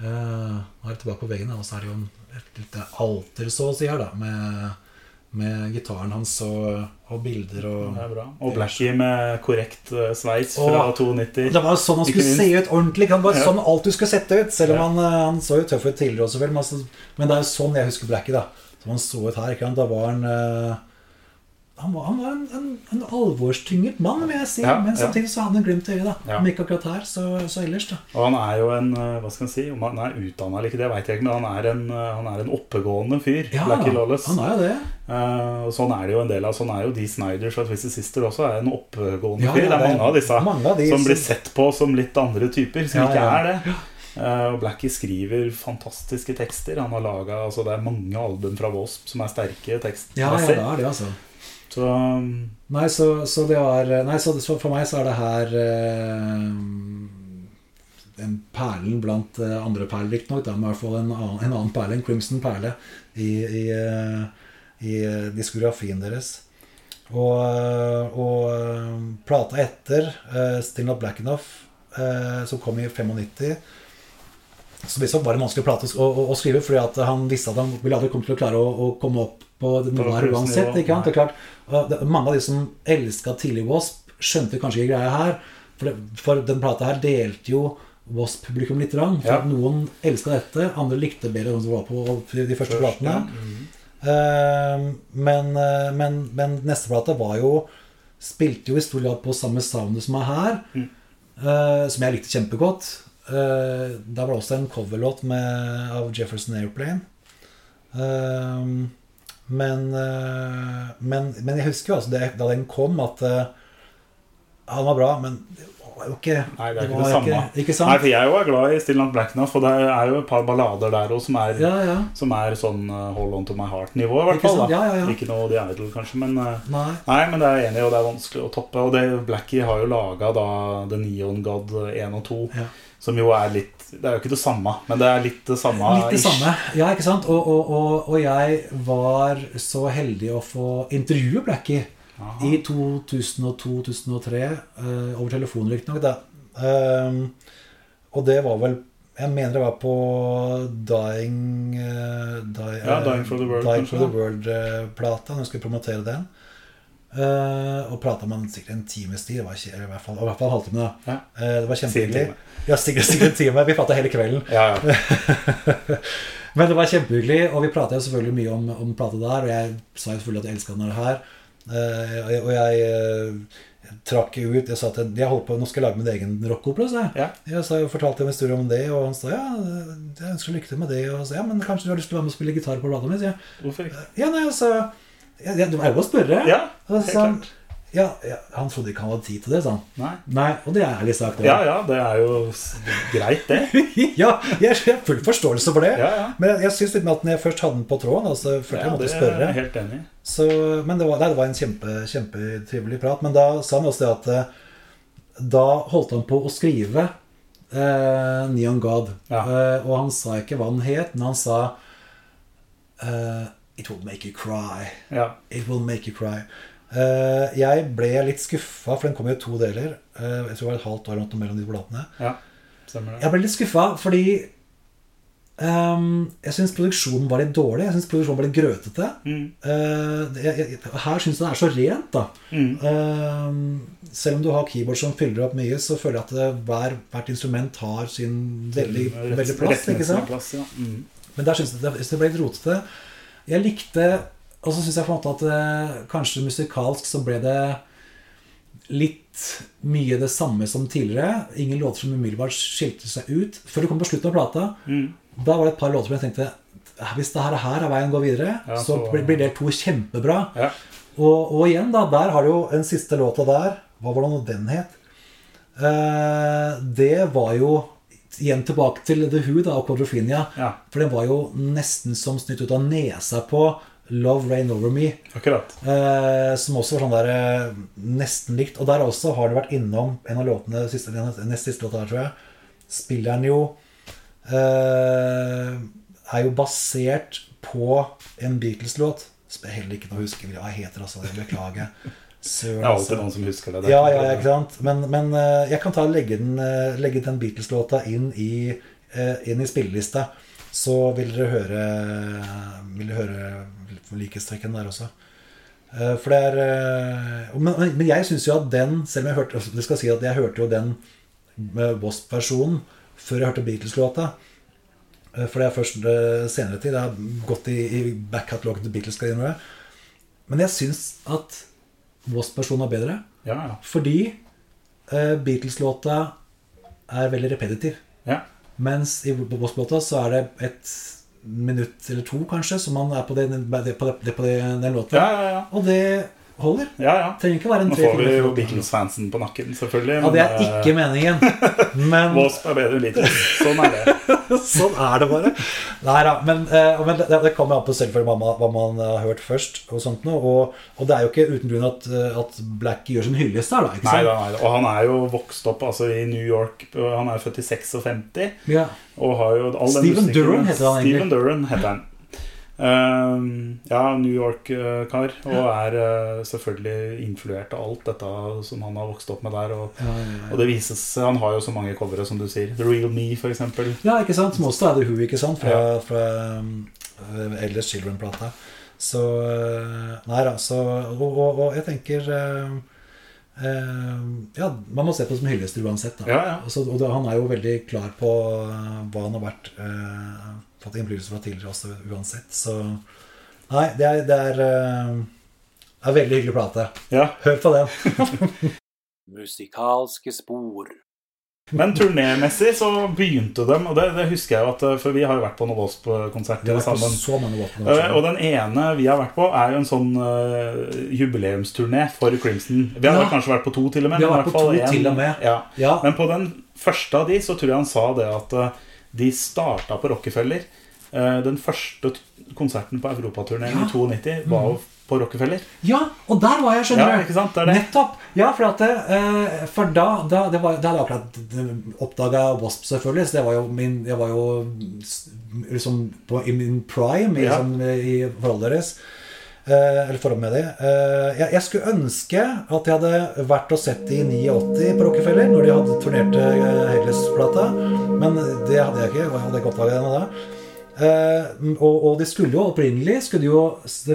Eh, nå er jeg tilbake på veggen, og så er det jo en, et lite alter, så å si, her, da, med, med gitaren hans og, og bilder og Det er bra. Og Blackie med korrekt eh, sveis fra Åh. 92. Det var sånn han skulle minst. se ut ordentlig. Det var Ja. sånn alt du skulle sette ut. Selv om Ja. han, eh, han så jo tøff ut tidligere også, vel. Men, altså, men det er jo sånn jeg husker Blackie, da. Som han så ut her. Ikke? Da var han eh, Han var, han var en, en, en alvorstynget mann, vil jeg si. Ja, men ja. samtidig så hadde han glimt i øyet. da Ja. Om ikke akkurat her, så, så ellers, da. Og han er jo en eh, Hva skal man si? Om han er utdanna eller ikke, det vet jeg ikke, men han er en, eh, han er en oppegående fyr. Ja, Blackie Lawless. han er jo det. Uh, sånn er det jo en del av Sånn er jo de Snyders og Twisted Sister også er en oppegående fyr. det er mange av disse mange av de som blir sett på som litt andre typer, som ikke er det. Og Blackie skriver fantastiske tekster. Han har laget, altså Det er mange album fra Wasp som er sterke Ja, ja, det er det, altså. Så um, Nei, så, så det var Nei, så, for meg så er det her eh, en perlen blant eh, andre perler, riktignok. Men i hvert fall en annen, en annen perle, en Crimson perle, i, i, eh, i eh, diskografien deres. Og, og plata etter, 'Still Not Black Enough', som kom i 95 så det var en vanskelig plate å, å, å skrive, fordi at han visste at han ville aldri komme til å klare å, å komme opp på noen nivået her uansett. Ikke sant? Det er klart, det, mange av de som elska tidlig Wasp, skjønte kanskje ikke greia her. For, det, for den plata her delte jo Wasp-publikum litt. Rann, for Ja. Noen elska dette, andre likte bedre som var på de første først, platene. ja. Mhm. Uh, men, eh, men, men neste plate var jo Spilte jo i stor grad på samme soundet som er her, Mm. Uh, som jeg likte kjempegodt. Uh, der var det også en coverlåt av Jefferson Airplane. Uh, men, uh, men, men jeg husker jo altså det, da den kom, at eh, han var bra, men det var jo ikke Nei, det er ikke det samme. Ikke, ikke Nei, for jeg er glad i Still Not Black Enough, og det er jo et par ballader der òg som Ja, ja. som er sånn Hold On To My Heart-nivå, i hvert fall. da Ja, ja, ja. Ikke noe The Idol, kanskje, men Nei. Nei, men det er enig og det er vanskelig å toppe. Og det, Blackie har jo laga da The Neon God 1 og 2, Ja. Som jo er litt Det er jo ikke det samme, men det er litt det samme. Litt det samme. Ja, ikke sant? Og, og, og, og jeg var så heldig å få intervjue Blackie Aha. i 2002-2003, eh, over telefon riktignok. Ehm, og det var vel Jeg mener det var på Dying uh, Die- Ja, Dying for the World, Dying kanskje, for the World-plata. Når jeg skulle promotere den. Eh, og prata med han sikkert en times tid. Ikke, i hvert fall, i hvert fall en halvtime. da. Ja. uh, det var kjempehyggelig. Ja, sikkert, sikkert en time. Vi prata hele kvelden. Ja, ja. Men det var kjempehyggelig, og vi prata selvfølgelig mye om, om plata der. Og jeg sa jo selvfølgelig at jeg elska den her. Uh, og jeg, og jeg trakk ut Jeg sa at jeg, jeg holdt på, nå skal jeg lage min egen rockopera. jeg. ja. Jeg sa, jeg fortalte en historie om det, og han sa ja, jeg ønsker lykke til med det. Og så, ja, men kanskje du har lyst til å være med og spille gitar på plata mi? Ja, nei, altså ja, Det er jo å spørre. Ja, helt så, klart. Ja, ja, han trodde ikke han hadde tid til det, sa han. Nei. Nei, og det er ærlig sagt. Ja, ja, det er jo greit, det. ja, jeg har full forståelse for det. Ja, ja. Men jeg syns litt med at når jeg først hadde den på tråden, altså, følte jeg Ja, måtte det er helt enig. Så, men det var, nei, det var en kjempe, kjempetrivelig prat. Men da sa han også det at eh, da holdt han på å skrive eh, Neon God. Ja. Eh, og han sa ikke hva den het, men han sa eh, It will make you cry. Ja. It will make you cry. Uh, jeg ble litt skuffa, for den kom i to deler. Uh, jeg tror det var et halvt år mellom de platene. ja. Jeg ble litt skuffa fordi um, jeg syns produksjonen var litt dårlig. Jeg syns produksjonen var litt grøtete. Mm. Uh, jeg, jeg, her syns jeg det er så rent, da. Mm. Ehm, selv om du har keyboard som fyller opp mye, så føler jeg at det, hver, hvert instrument har sin veldig, veldig plass. ikke sant? Mm. Men der syns jeg det, det ble litt rotete. Jeg likte Og så syns jeg på en måte at eh, kanskje musikalsk så ble det litt mye det samme som tidligere. Ingen låter som umiddelbart skilte seg ut. Før det kom på slutten av plata, Mm. da var det et par låter som jeg tenkte Hvis det her, her er veien å gå videre, Ja, så så- blir det to kjempebra. Ja. Og, og igjen, da, der har du jo den siste låta der Hva var det nå den het? Eh, det var jo igjen tilbake til The Who da, og Quadrophenia. Ja. For den var jo nesten som snytt ut av nesa på Love Rain Over Me. Akkurat. Eh, som også var sånn der eh, nesten likt. Og der også har det vært innom en av låtene siste, nest siste låta her, tror jeg. Spiller den jo eh, Er jo basert på en Beatles-låt. Heller ikke nå husker hva heter, altså. Beklager. Søren, Det er alltid noen som husker det. det. Ja, ja, ikke sant. Men, men eh, jeg kan ta og legge den, eh, legge den Beatles-låta inn i, eh, inn i spillelista. Så vil dere høre Vil dere høre likhetstrekken der også. For det er Men, men- jeg syns jo at den Selv om jeg hørte Det skal si at jeg hørte jo den Wasp-versjonen før jeg hørte Beatles-låta. For det er først senere tid. Det har gått i, i back-catalogen til Beatles. Men jeg syns at Wasp-versjonen er bedre. Ja, ja. Fordi uh, Beatles-låta er veldig repetitiv. ja. Mens i Wasp-låta så er det et minutt eller to, kanskje, som man er på, den, på, det, på det, den låta. ja, ja, ja. Og det holder. ja, ja. Trenger ikke være en Nå får vi jo. Beatles-fansen på nakken, selvfølgelig. Ja, det er men, eh, ikke meningen. Men Wasp er bedre enn Beatles. Sånn er det. sånn er det bare. Nei da. Men, eh, men det, det kommer an på selvfølgelig hva hva man har hørt først. Og sånt noe. Og, og det er jo ikke uten grunn at, eh, at Black gjør sin hyllest her, da. Ikke Nei, da, nei, da. Og han er jo vokst opp altså, i New York. Han er født i 56 Ja. og har jo all den Steven musikken- Duran heter han egentlig. Steven Duran heter han. Ehm, ja, New York-kar. Og er eh, selvfølgelig influert av alt dette som han har vokst opp med der. Og, Ja, ja, ja. og det vises Han har jo så mange covere, som du sier. The Real Me, eksempel. Ja, ikke sant? Som også er The Who, ikke sant? Fra, fra um, Elders Children-plata. Så uh, Nei da, så Og, og, og jeg tenker uh, uh, Ja, man må se på det som hyllester uansett. Da. Ja, ja. Altså, og det, han er jo veldig klar på hva han har vært uh, fått innflytelse fra tidligere også, uansett. Så Nei, det er, det er, uh, er en veldig hyggelig plate. Ja. Hør på den. Musikalske spor. Men turnémessig så begynte de, og det, det husker jeg jo at For vi har jo vært på noen Wasp-konserter på sammen. så mange våpen. Eh, Og den ene vi har vært på, er jo en sånn uh, jubileumsturné for Crimson. Vi har Ja. kanskje vært på to, til og med. Vi har vært på to en- til og med. Ja. Ja, Men på den første av de så tror jeg han sa det at eh, de starta på Rockefeller. Eh, den første konserten på europaturneen Ja. Mm. i 92 var jo på Rockefeller. ja, og der var jeg, skjønner Ja, du. det. Nettopp! Ja, for, at, eh, for da, da, det var, da hadde jeg akkurat oppdaga Wasp, selvfølgelig. Så det var jo min Jeg var jo liksom på, i min prime i, Ja. sånn, i forholdet deres. Eh, eller forhold med de. Eh, jeg, skulle ønske at jeg hadde vært og sett de i 89 på Rockefeller, når de hadde turnerte uh, Headless-plata. Men det hadde jeg ikke. Jeg hadde ikke oppdaget det da. Eh, og, og de skulle jo opprinnelig skulle jo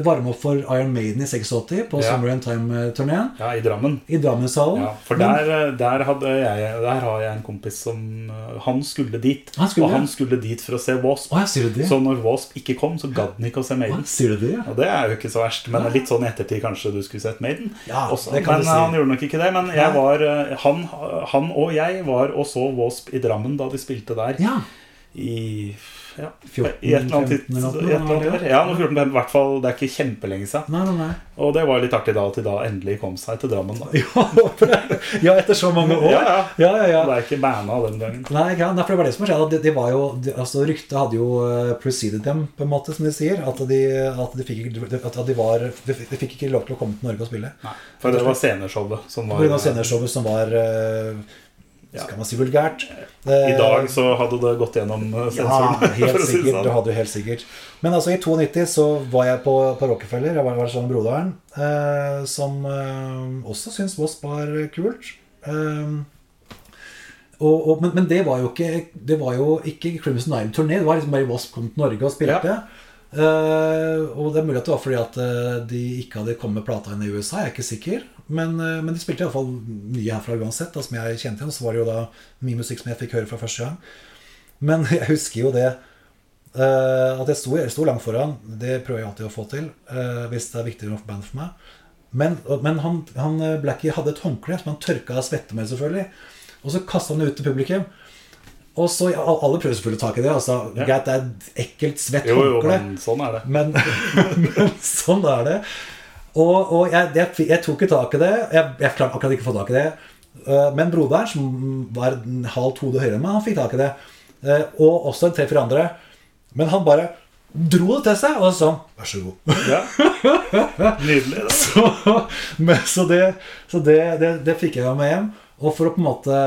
varme opp for Iron Maiden i 86 på Ja. Summer and Time-turneen. Ja, i Drammen. I Drammenshallen. Ja, for Men- der, eh, der, hadde jeg, der har jeg en kompis som eh, Han skulle dit. Han skulle og han skulle dit for å se Wasp. Å? Så når Wasp ikke kom, så gadd han ikke å se Å, Maiden. sier det? ja? Og det er jo ikke så verst, men litt sånn i ettertid kanskje du skulle sett Maiden. Ja, også. det kan men si. han gjorde nok ikke det. Men jeg var, eh, han, han og jeg var og så Wasp i Drammen da de spilte der. Ja. I ja, 14, i et eller annet 15 eller tid- eller annet år. Ja, nå 14, men i hvert fall, det er ikke kjempelenge siden. Nei, nei, nei. Og det var litt artig da at de da endelig kom seg til Drammen. da Ja, det- etter så mange år. Ja, ja. ja. Det er ikke banna den gangen. Nei. Nei, for det var det som skjedde. De, de var jo, de, altså, ryktet hadde jo eh, preceded dem, på en måte, som de sier. At de, at de, fikk, at de, var, de, fikk- ikke lov til å komme til Norge og spille. Nei, for det var sceneshowet som var Pga. sceneshowet som var eh, Ja. Skal man si vulgært? I dag så hadde det gått gjennom sensoren. Ja, helt si sikkert. sånn. Det hadde du helt sikkert. Men altså, i 92 så var jeg på, på Rockefeller. Jeg var, var sammen med broderen, eh, som eh, også syntes Wasp var kult. Eh, og, og, men, men det var jo ikke Det var jo ikke Crimson Nine-turné. Det var liksom bare Wasp kom til Norge og spilte. Eh, og det er mulig at det var fordi at uh, de ikke hadde kommet med plata inn i USA. Jeg er ikke sikker. Men, eh, men de spilte iallfall mye herfra uansett, da, som jeg kjente igjen. Så var det jo da mye musikk som jeg fikk høre fra første gang. Men jeg husker jo det eh, at jeg sto, jeg sto langt foran. Det prøver jeg alltid å få til eh, hvis det er viktigere for band for meg. Men, men han, han Blackie hadde et håndkle som han tørka av svette med, selvfølgelig. Og så kasta han det ut til publikum. Og så Alle prøver selvfølgelig å ta i det. Altså, Ja. Greit, det er et ekkelt, svett håndkle. Jo, jo, men sånn er det. Men, men sånn er det. Og, og jeg, jeg, jeg tok ikke tak i det. Jeg, jeg klarte akkurat ikke å få tak i det. Eh, Men broderen, som var en halvt hode høyere enn meg, han fikk tak i det. Eh, Og også en tre-fire andre. Men han bare dro det til seg, og sånn Vær så god. Ja. Nydelig. Da. Så, men, så det, så det, det, det fikk jeg med hjem. Og for å på en måte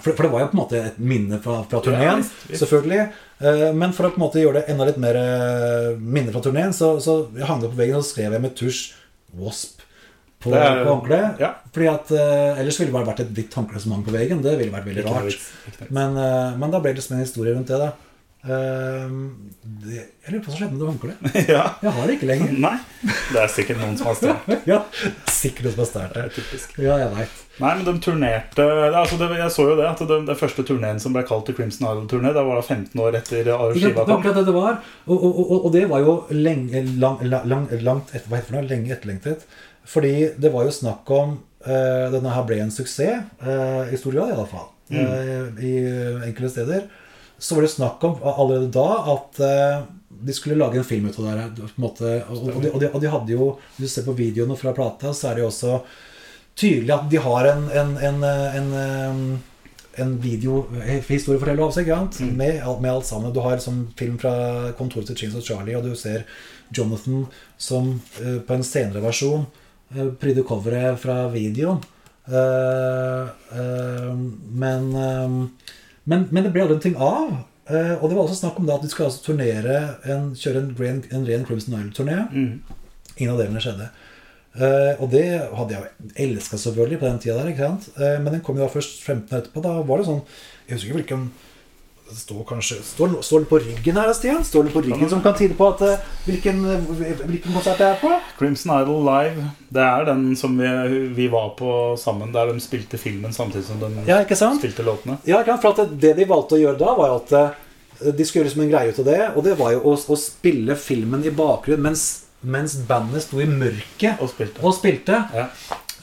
For, for det var jo på en måte et minne fra, fra turneen, visst. selvfølgelig. Eh, Men for å på en måte gjøre det enda litt mer eh, minne fra turneen, så, så jeg hang det på veggen og skrev jeg med tusj 'Wasp' på, er- på håndkleet. ja. Fordi at uh, Ellers ville det bare vært et hvitt håndkle som hang på veggen. Det ville vært veldig rart. Men, uh, men da ble det liksom en historie rundt det, da. Eh, det, jeg lurer på hva som skjedde med det håndkleet. Ja. Jeg har det ikke lenger. Nei. Det er sikkert noen som har stjålet. ja, sikkert noen som har stjålet Det er typisk. Ja, jeg vet. Nei, men de turnerte altså det, Jeg så jo det, at det første turneen som ble kalt The Crimson Island-turné, det var da 15 år etter skiva kom. det det var. Og, og, og, og det var jo lenge, lang, lang, langt etter, hva heter det, lenge etterlengtet. Fordi det var jo snakk om uh, Denne her ble en suksess, uh, i stor grad iallfall. Mm. Uh, I enkelte steder. Så var det snakk om allerede da at eh, de skulle lage en film ut av det måte, og, og, de, og, de, og de hadde jo Hvis du ser på videoene fra plata, så er det jo også tydelig at de har en, en, en, en, en, en videohistorieforteller av seg, ikke sant? Mm. Med, med alt sammen. Du har sånn film fra kontoret til Chains og Charlie, og du ser Jonathan som eh, på en senere versjon prydde coveret fra videoen. Eh, eh, men, eh, men, men det ble aldri en ting av. Eh, og det var også snakk om da at de skulle altså turnere en, kjøre en ren, en ren Crimson Isle-turné. Mm. Ingen av delene skjedde. Uh, og det hadde jeg elska selvfølgelig på den tida der. Eh, men den kom jo da først 15 år etterpå. Da var det sånn Jeg husker ikke hvilken står kanskje Står, står det på ryggen her, Stian? Står det på ryggen som kan tyde på at eh, hvilken, eh, hvilken konsert det er på? Crimson Idol Live, det er den som vi, vi var på sammen, der de spilte filmen samtidig som de Ja, spilte låtene. Ja, ikke for det de valgte å gjøre da, var jo at eh, de skulle gjøre som en greie ut av det. Og det var jo å, å spille filmen i bakgrunnen mens, mens bandet sto i mørket Og spilte. og spilte. Ja.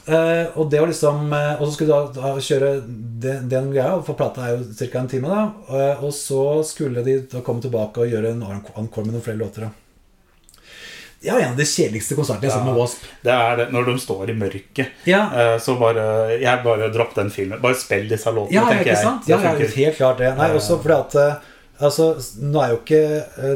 Eh, og det var liksom uh, Og så skulle de da, da kjøre den, den greia, for plata er jo ca. en time, da. uh, og så skulle de da komme tilbake og gjøre en encore med noen flere låter. da. Er en av de kjedeligste konsertene jeg har sett med Wasp. Det er det, når de står i mørket. Ja, Så bare Jeg bare dropp den filmen. Bare spill disse låtene, ja, ja, tenker jeg. sant? Ja, ja, helt klart det. Nei, også fordi at Altså, nå er jo ikke,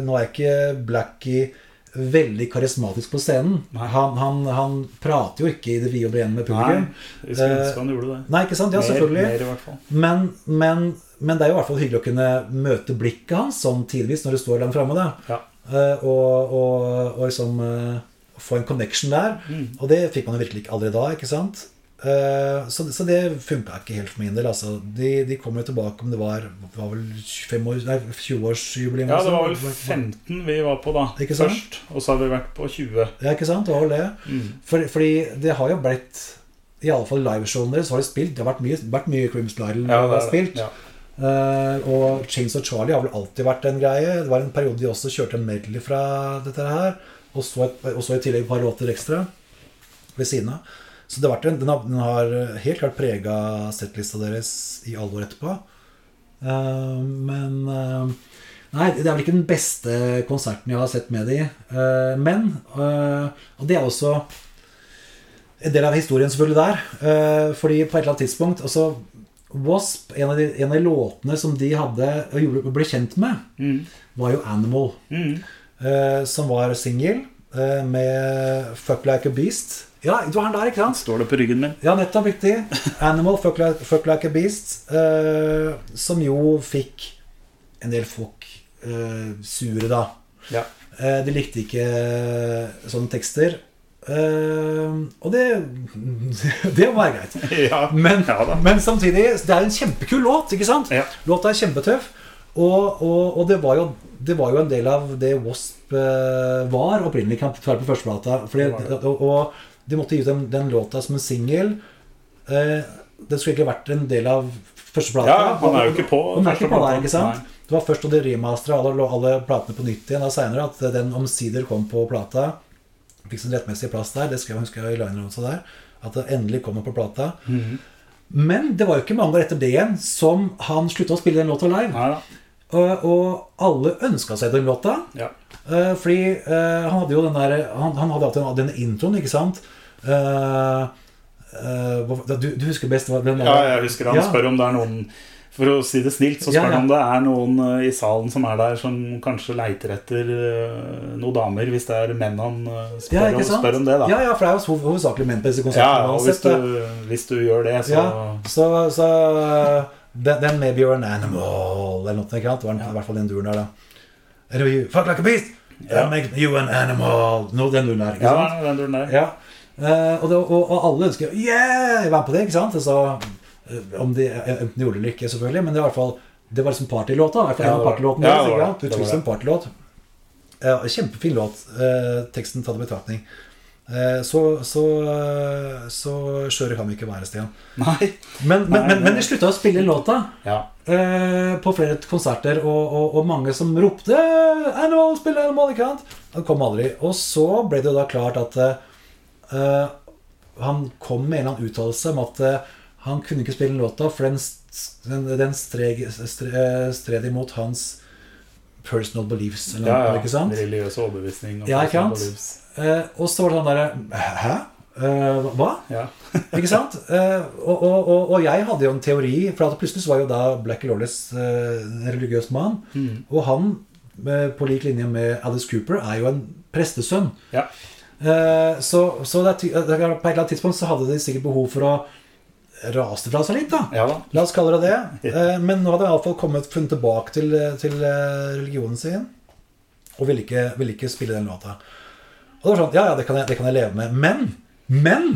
nå er ikke Blackie veldig karismatisk på scenen. Han, han, han prater jo ikke i det vide og brede med Nei, publikum. skulle Eh, ønske han gjorde det. Nei, ikke sant? Ja, selvfølgelig. Mer, mer i hvert fall. Men, men, men det er jo i hvert fall hyggelig å kunne møte blikket hans sånn tidvis når du står langt framme. Ja. Uh, og, og, og liksom eh, få en connection der. Mm. Og det fikk man jo virkelig ikke aldri da. ikke sant? Eh, så, så det funka ikke helt for min del. Altså. De, de kom jo tilbake om det var, var vel 25 år, nei, 20-årsjubileum. Ja, det var vel altså. 15 vi var på da Ikke sant? først. Og så har vi vært på 20. Ja, ikke sant? Det var vel det. Mm. For, fordi det har jo blitt I alle fall liveshowene deres har de spilt. Det har vært mye, vært mye Crimson Idol Ja, det. spilt. Ja. Uh, og Chains of Charlie har vel alltid vært en greie. Det var en periode de også kjørte en medley fra dette her. Og så, et, og så i tillegg et par låter ekstra ved siden av. Så det en, den, har, den har helt klart prega settlista deres i alle år etterpå. Uh, men uh, Nei, det er vel ikke den beste konserten jeg har sett med de. Uh, men eh, Og det er også en del av historien selvfølgelig der. Fordi på et eller annet tidspunkt altså Wasp, en av, de, en av de låtene som de hadde og gjorde- ble kjent med, Mm. var jo 'Animal'. Mm. som var singel med 'Fuck Like a Beast'. Ja, du har den der, ikke sant? Står det på ryggen min? Ja, nettopp riktig. 'Animal', fuck like, 'Fuck Like a Beast'. eh, som jo fikk en del folk eh, sure, da. Ja. Eh, de likte ikke sånne tekster. Og det Det må være greit. ja. Men, Ja men samtidig, det er en kjempekul låt, ikke sant? Ja. Låta er kjempetøff. Og, og, og det, var jo, det var jo en del av det Wasp var opprinnelig, kan på førsteplata. Fordi, og de måtte gi ut den, den låta som en singel. Eh, det skulle egentlig vært en del av førsteplata. Ja, han er jo ikke på Han er ikke på første der, ikke sant? Nei. Det var først da de remastera alle, alle platene på nytt igjen da senere, at den omsider kom på plata. Fikk sin rettmessige plass der. Det skal jeg huske i liner også der. At det endelig kommer på plata. Mhm. Men det var jo ikke mange år etter det igjen som han slutta å spille den låta live. Og, og alle ønska seg den låta. Ja. Eh, fordi uh, han hadde jo den der Han, han hadde hatt den, den introen, ikke sant? Uh, du, du husker best hva den der- ja, jeg husker han Ja. spør om det er noen For å si det snilt, så spør spør ja. han om det er noen i salen som er der, som kanskje leiter etter noen damer, hvis det er menn han spør, Ja, om, spør om det, da. Ja, ja, for det er jo hovedsakelig menn på disse Ja, og hvis du, hvis du gjør det, så Ja, så, så uh, then, then maybe you're an animal Eller noe, ikke sant? Det var i hvert fall den duren der, da. Eller you fuck like a beast! Ja. That makes you an animal. No, den duren der, Ja, den duren der. Ja. Uh, og, det, og, og alle ønsker Yeah! Være på det, ikke sant? Så, eh, om de enten de gjorde det eller ikke, selvfølgelig. Men det var i hvert fall Det var liksom partylåta. Ja, en var- partylåtene ja, deres, det ikke sant? det. Det en partylåt. Uh, kjempefin låt. Uh, teksten tatt i betraktning. Eh, så så, så skjøre kan vi ikke være, Stian. Nei. Men, men, men, men de slutta å spille låta Ja. eh, på flere konserter, og, og, og mange som ropte 'Animal, spill Animal', ikke sant? Han kom aldri. Og så ble det jo da klart at uh, han kom med en eller annen uttalelse om at uh, han kunne ikke spille låta, for den, den, den stred, stre, eh, stred imot hans personal beliefs. Eller Ja, noe, ja. ikke sant? Religiøs overbevisning. og Ja, ikke sant? beliefs. Eh, og så var det sånn derre Hæ? Eh, hva? Ja. Ikke sant? Eh, og, og, og, og jeg hadde jo en teori, for at plutselig så var jo da Black Lawless eh, en religiøs mann. Mm. Og han, eh, på lik linje med Alice Cooper, er jo en prestesønn. ja. Eh, så så det på et eller annet tidspunkt så hadde de sikkert behov for å rase det fra seg litt, da. Ja. La oss kalle det det. Eh, men nå hadde han iallfall kommet funnet tilbake til, til eh, religionen sin. Og ville ikke, ville ikke spille den låta. Og det var sånn, ja, ja, det kan jeg, det kan jeg leve med. Men, men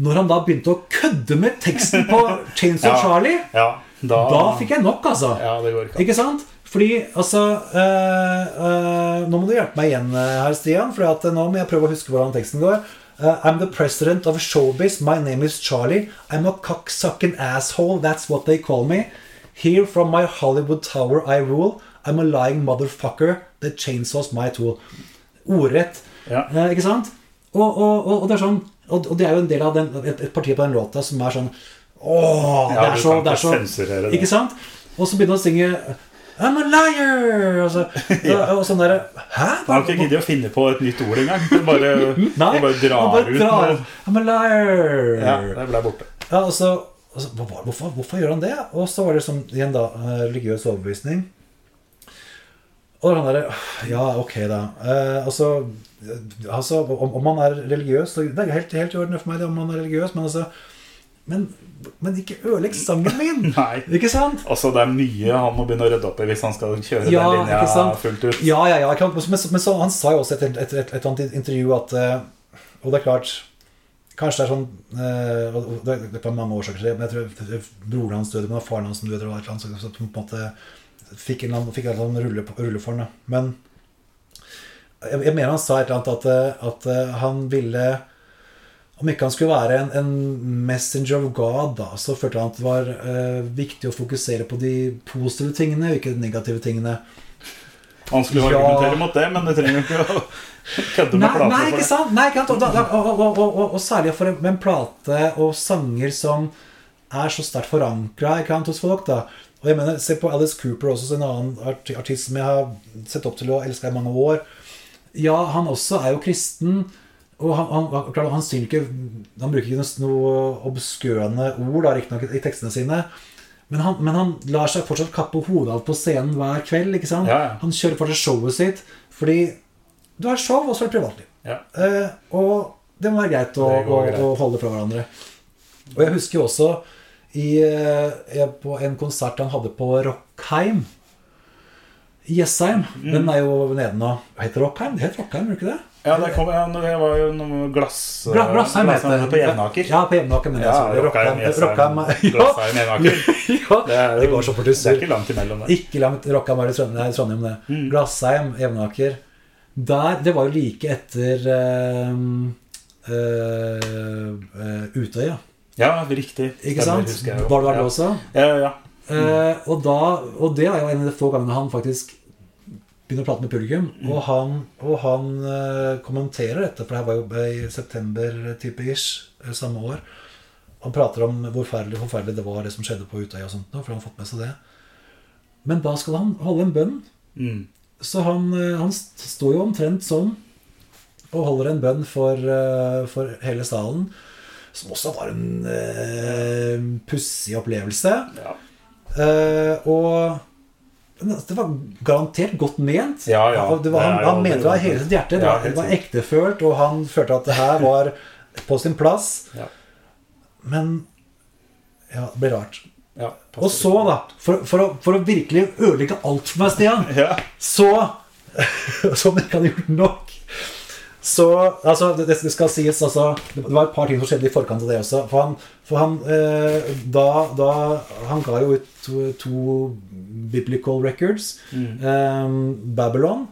når han da begynte å kødde med teksten på Chains of Ja. Charlie, Ja, da, da fikk jeg nok, altså. Ja, det går ikke. Ikke sant? Fordi, altså øh, øh, Nå må du hjelpe meg igjen eh, her, Stian. For eh, nå må jeg prøve å huske hvordan teksten går. Eh, I'm the president of showbiz. My name is Charlie. I'm a cocksucking asshole. That's what they call me. Here from my Hollywood tower I rule. I'm a lying motherfucker. The chainsaw's my tool. Ordrett. Ja. Uh, ikke sant? Og, og, og, og det er sånn Og, det er jo en del av den, et, et parti på den låta som er sånn Åh, det er så, det er så. Ikke sant? Og så begynner han å synge I'm a liar! Og, så, og sånn derre Hæ? Han har ikke giddet å finne på et nytt ord engang. Det bare, Nei, bare drar bare ut drar. I'm a liar! Ja, det ble borte. Ja, og så, og så hvorfor, hvorfor gjør han det? Og så var det som igjen da eh, religiøs overbevisning. Og han derre Ja, ok, da. Eh, altså, eh, altså om, om man er religiøs så Det er helt, helt i orden for meg det, om man er religiøs, men altså Men, men ikke ødelegg sangen min! Nei. Ikke sant? Altså, det er mye han må begynne å rydde opp i hvis han skal kjøre Ja, den linja fullt ut. Ja, ja, ja. Men, men så, han sa jo også i et, et, et, et annet intervju at eh, Og det er klart Kanskje det er sånn eh, Det er- mange årsaker til det, men jeg tror broren hans døde, men faren hans som døde, eller annet, så, på en måte fikk en eller annen, rulle, rulle for ham. Men jeg, jeg mener han sa et eller annet at, eh, at han ville om ikke han skulle være en, en messenger of God, da, så følte han at det var eh, viktig å fokusere på de positive tingene, ikke de negative tingene. Han skulle Ja. argumentere mot det, men det trenger ikke å kødde med Nei, plater nei, ikke sant? Nei, ikke sant? Og, da- og, og, og særlig for en, en plate og sanger som er så sterkt forankra hos folk. da Og jeg mener, Se på Alice Cooper, også en annen artist som jeg har sett opp til og elska i mange år. Ja, han også er jo kristen. Og han, han, klar, han, ikke Han bruker ikke noe obskøne ord da, riktignok i tekstene sine. Men han, men han, lar seg fortsatt kappe hodet av på scenen hver kveld. ikke sant? Ja, ja. Han kjører fortsatt showet sitt. Fordi du har show, og så er det privatliv. Ja. Eh, og det må være greit å, å, greit. å holde fra hverandre. Og jeg husker jo også i, eh, på en konsert han hadde på Rockheim i Jessheim. Mm. Den er jo nede nå. Heter Rockheim? Det heter Rockheim, gjør det ikke det? Ja, det, kom, ja, det var jo noe glass... Gla- Glassheim det. På Jevnaker. Ja, på Jevnaker. Men Ja, sa Rockheim, Jessheim. Glassheim, Jevnaker. ja, Det, er det går så fort i Det er ikke langt imellom det. Ikke langt. Rockheim er i Trondheim, det. Mm. Glassheim, Jevnaker. Der, Det var jo like etter eh, eh, eh, Utøya. Ja, riktig. Ikke Stemmer, sant? Var du der ja. også? Ja, ja. Eh, og, da, og det er jo en av de få gangene han faktisk begynner å prate med publikum. Mm. Og han, og han uh, kommenterer dette, for det her var jo i september-type ish eh, samme år. Han prater om hvor forferdelig, forferdelig det var, det som skjedde på Utøya og sånt, for han har fått med seg det. Men da skal han holde en bønn. Mm. Så han, eh, han står jo omtrent sånn og holder en bønn for, eh, for hele salen. Som også var en uh, pussig opplevelse. Ja. Uh, og det var garantert godt ment. Ja, ja. Det var, han han mente det av hele sitt hjerte. Ja, var, det var ektefølt, og han følte at det her var på sin plass. Ja. Men ja, det ble rart. Ja, Og så, da, for, for, å, for å virkelig ødelegge alt for meg, Stian, Ja. så Som jeg ikke hadde gjort nok. Så altså, det, det skal sies altså, Det var et par ting som skjedde i forkant av det også. For han, for han eh, da, da Han ga jo ut to, to biblical records. Eh, Babylon.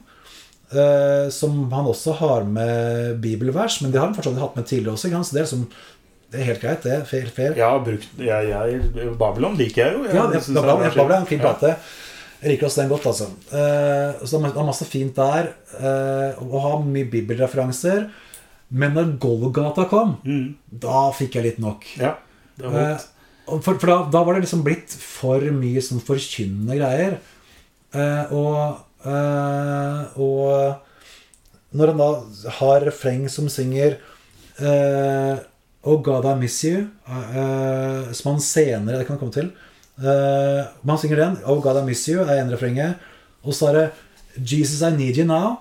eh, som han også har med bibelvers, men det har han fortsatt hatt med tidligere også. Så det er, som det er helt greit. Det fair. fair. Ja, brukt jeg, jeg, Babylon liker jeg jo. Jeg Ja, det, det er en fin Ja. Jeg liker også den godt, altså. Eh, så det er masse fint der. eh, og har mye bibelreferanser. Men når Golgata kom, Mm. da fikk jeg litt nok. Ja, det var Eh, for for da, da var det liksom blitt for mye sånn forkynnende greier. Eh, og, eh, og når han da har refreng som synger eh, Oh God, I miss you, eh, som han senere Det kan komme til. Eh, men han synger den. Oh God, I miss you er en refrenget. Og så er det Jesus, I need you now.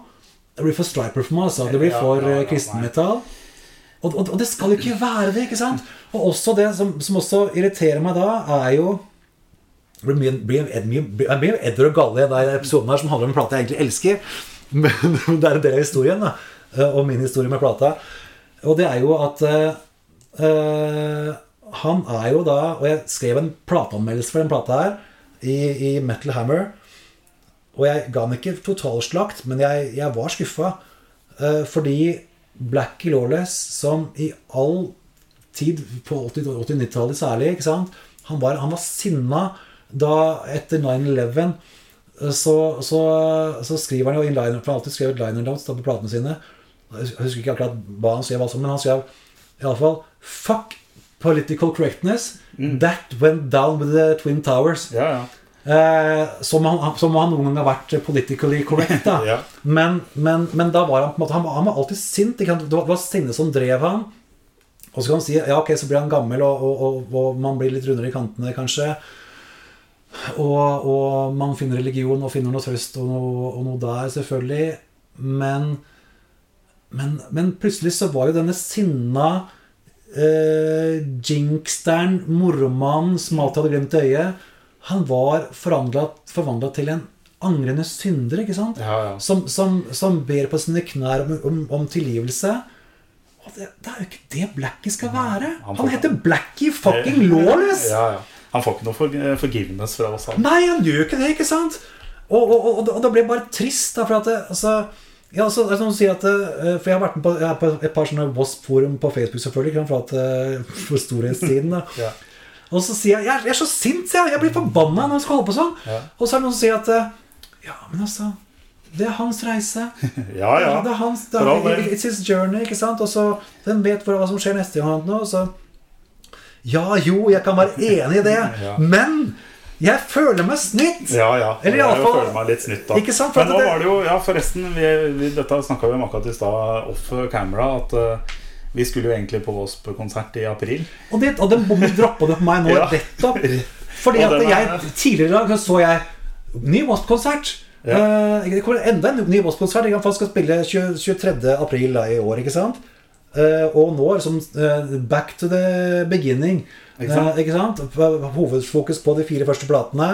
Det blir for striper for meg. Altså. Det blir for ja, ja, ja, kristenmetall. Og, og, og det skal jo ikke være det, ikke sant? Og også det som, som også irriterer meg da, er jo Det blir mye, det Edder og Galle i den episoden her som handler om en plate jeg egentlig elsker. Men det er en del av historien, da. eh, Og min historie med plata. Og det er jo at eh, eh, Han er jo da Og jeg skrev en plateanmeldelse for den plata her i, i Metal Hammer. Og jeg ga den ikke totalslakt, men jeg, jeg var skuffa. Uh, fordi Blackie Lawless, som i all tid, på 80- 80-90-tallet særlig, ikke sant? Han, var, han var sinna da etter 9-11. eh, Så, så, så skriver han jo inn liner, for han har alltid skrevet liner notes på platene sine. Jeg husker ikke akkurat hva han skrev, altså, men han skrev iallfall Fuck political correctness. That went down with the Twin Towers. Ja, ja. Eh, som, han, som han noen gang har vært politically correct. da Ja. men, men, men da var han på en måte Han, han var alltid sint. Det var, det var sinne som drev han. Og så kan han si ja, ok, så blir han gammel, og, og, og, og man blir litt rundere i kantene, kanskje. Og, man finner religion og finner noe trøst og noe, noe der, selvfølgelig. Men, men, men plutselig så var jo denne sinna eh, jinksteren, moromannen alltid hadde glemt øyet, han var forvandla til en angrende synder, ikke sant? Ja, ja. Som, som, som ber på sine knær om, om, om tilgivelse. Og det, det er jo ikke det Blackie skal være. han Han heter Blackie fucking Lawless! Ja, ja. Han får ikke noe for, forgiveness fra oss. Han. Nei, han gjør ikke det, ikke sant? Og, og, og, og det ble bare trist, da, for at det, altså, ja, altså, det er sånn å si at eh, For jeg har vært med på, på et par sånne Wasp-forum på Facebook, selvfølgelig, for, at, eh, for storhetstiden. Ja. Og så sier jeg jeg, jeg er så sint, sier jeg. Jeg blir forbanna når jeg skal holde på sånn. Ja. Og så er det noen som sier at eh, Ja, men altså Det er hans reise. Ja, ja. Det er hans, det er, it's his journey, ikke sant? Og så Den vet hva som skjer neste gang. Nå, så Ja, jo, jeg kan være enig i det, Ja. men jeg føler meg snytt! Ja, ja. Eller i jeg føler meg litt snytt, da. Ikke sant, for Men nå det- var det jo Ja, forresten, vi, vi, dette snakka vi om akkurat i stad off camera, at uh, vi skulle jo egentlig på Wasp-konsert i april. Og, det, og den bommen droppa det på meg nå Ja. nettopp. Fordi at jeg er- tidligere så jeg ny Wasp-konsert. Ja. Uh, det kommer enda en ny Wasp-konsert. Kan skal spille 20, 23. april da, i år, ikke sant? Uh, og nå er det som uh, back to the beginning. Ikke sant? Ikke sant? Hovedfokus på de fire første platene.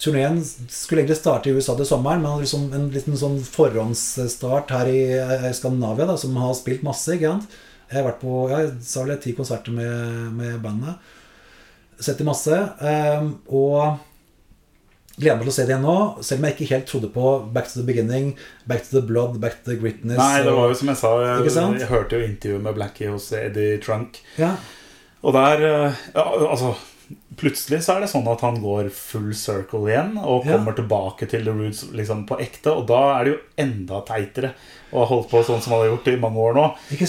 Turneen skulle egentlig starte i USA til sommeren, men liksom en liten sånn forhåndsstart her i eh, Skandinavia, da, som har spilt masse. ikke sant? Jeg har vært på ja, sa vel ti konserter med, med bandet. Sett dem masse. Um, og gleder meg til å se det igjen nå, selv om jeg ikke helt trodde på Back to the Beginning, Back to the Blood, Back to the Gritness. Nei, det var jo som jeg sa, jeg, jeg hørte jo intervjuet med Blackie hos Eddie Trunk. ja. Og der eh, ja, Altså, plutselig så er det sånn at han går full circle igjen og Ja. kommer tilbake til the roots liksom på ekte. Og da er det jo enda teitere å ha holdt på sånn som han har gjort i mange år nå.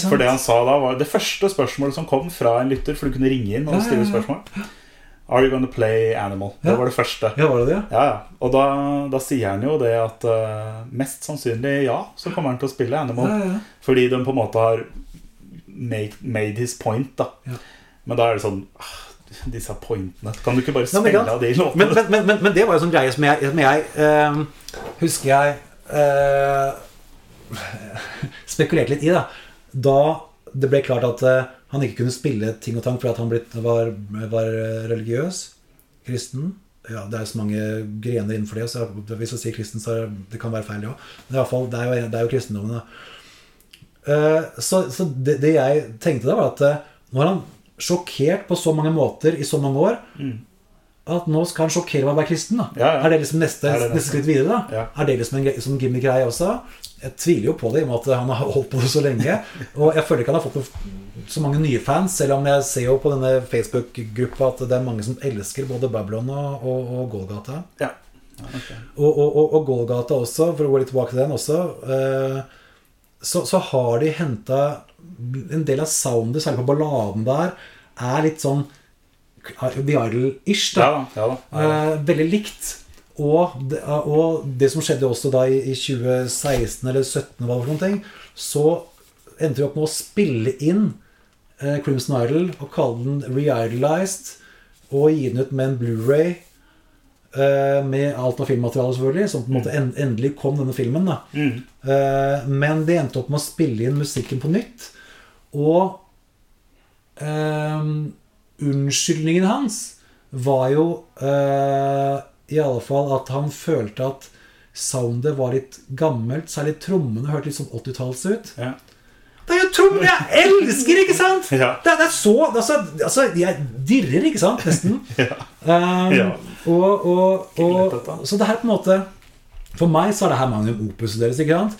For det han sa da, var det første spørsmålet som kom fra en lytter, for du kunne ringe inn og Ja, ja, stille spørsmål. Are you gonna play Animal? Ja. Det var det første. ja, var det det? Ja, ja. Og da, da sier han jo det at uh, mest sannsynlig ja, så kommer han til å spille Animal. Ja, ja, ja. Fordi de på en måte har made, made his point, da. Ja. Men da er det sånn ah, Disse pointene Kan du ikke bare spille av de låtene? Men, men, men, men, det var jo sånn greie som jeg, som jeg uh, husker jeg uh, spekulerte litt i. Da Da det ble klart at uh, han ikke kunne spille ting og tang fordi at han blitt, var, var religiøs. Kristen. Ja, Det er så mange grener innenfor det. Så hvis jeg sier kristen, så det, kan være feil, òg. Men i hvert fall, det er jo, det er jo kristendommen. da så så det, det jeg tenkte da, var at når han sjokkert på så mange måter i så mange år at nå skal han sjokkere meg å være kristen. da Mm. Ja, ja. Er det liksom neste, det neste neste? skritt videre? da? Ja. Er det liksom en sånn gimmick-greie også? Jeg tviler jo på det, i og med at han har holdt på det så lenge. Og jeg føler ikke han har fått så mange nye fans, selv om jeg ser jo på denne Facebook-gruppa at det er mange som elsker både Babylon og, og, og Golgata. Ja. Ja, ok. Og, og, og, og Golgata også, for å gå litt tilbake til den også, eh, så, så har de henta En del av soundet, særlig på balladen der, er litt sånn The Idol-ish. Ja da. da. Ja. Ja. Eh, veldig likt. Og det, og det som skjedde også da i, i 2016 eller 2017, hva for noen ting, så endte vi opp med å spille inn eh, Crimson Idol og kalle den Re-Idolized. og gi den ut med en Blu-ray med alt av filmmateriale, selvfølgelig, som på en måte endelig kom denne filmen. da Mm. Eh, men de endte opp med å spille inn musikken på nytt. Og um, unnskyldningen hans var jo uh, i alle fall at han følte at soundet var litt gammelt. Særlig trommene hørte litt sånn 80-talls ut. Ja. Trommer jeg elsker, ikke sant? Ja. Det, det er så altså, altså, Jeg dirrer, ikke sant? Nesten. Um, Ja. Og, og, og, så det her på en måte For meg så er det her magnum opus deres, ikke sant?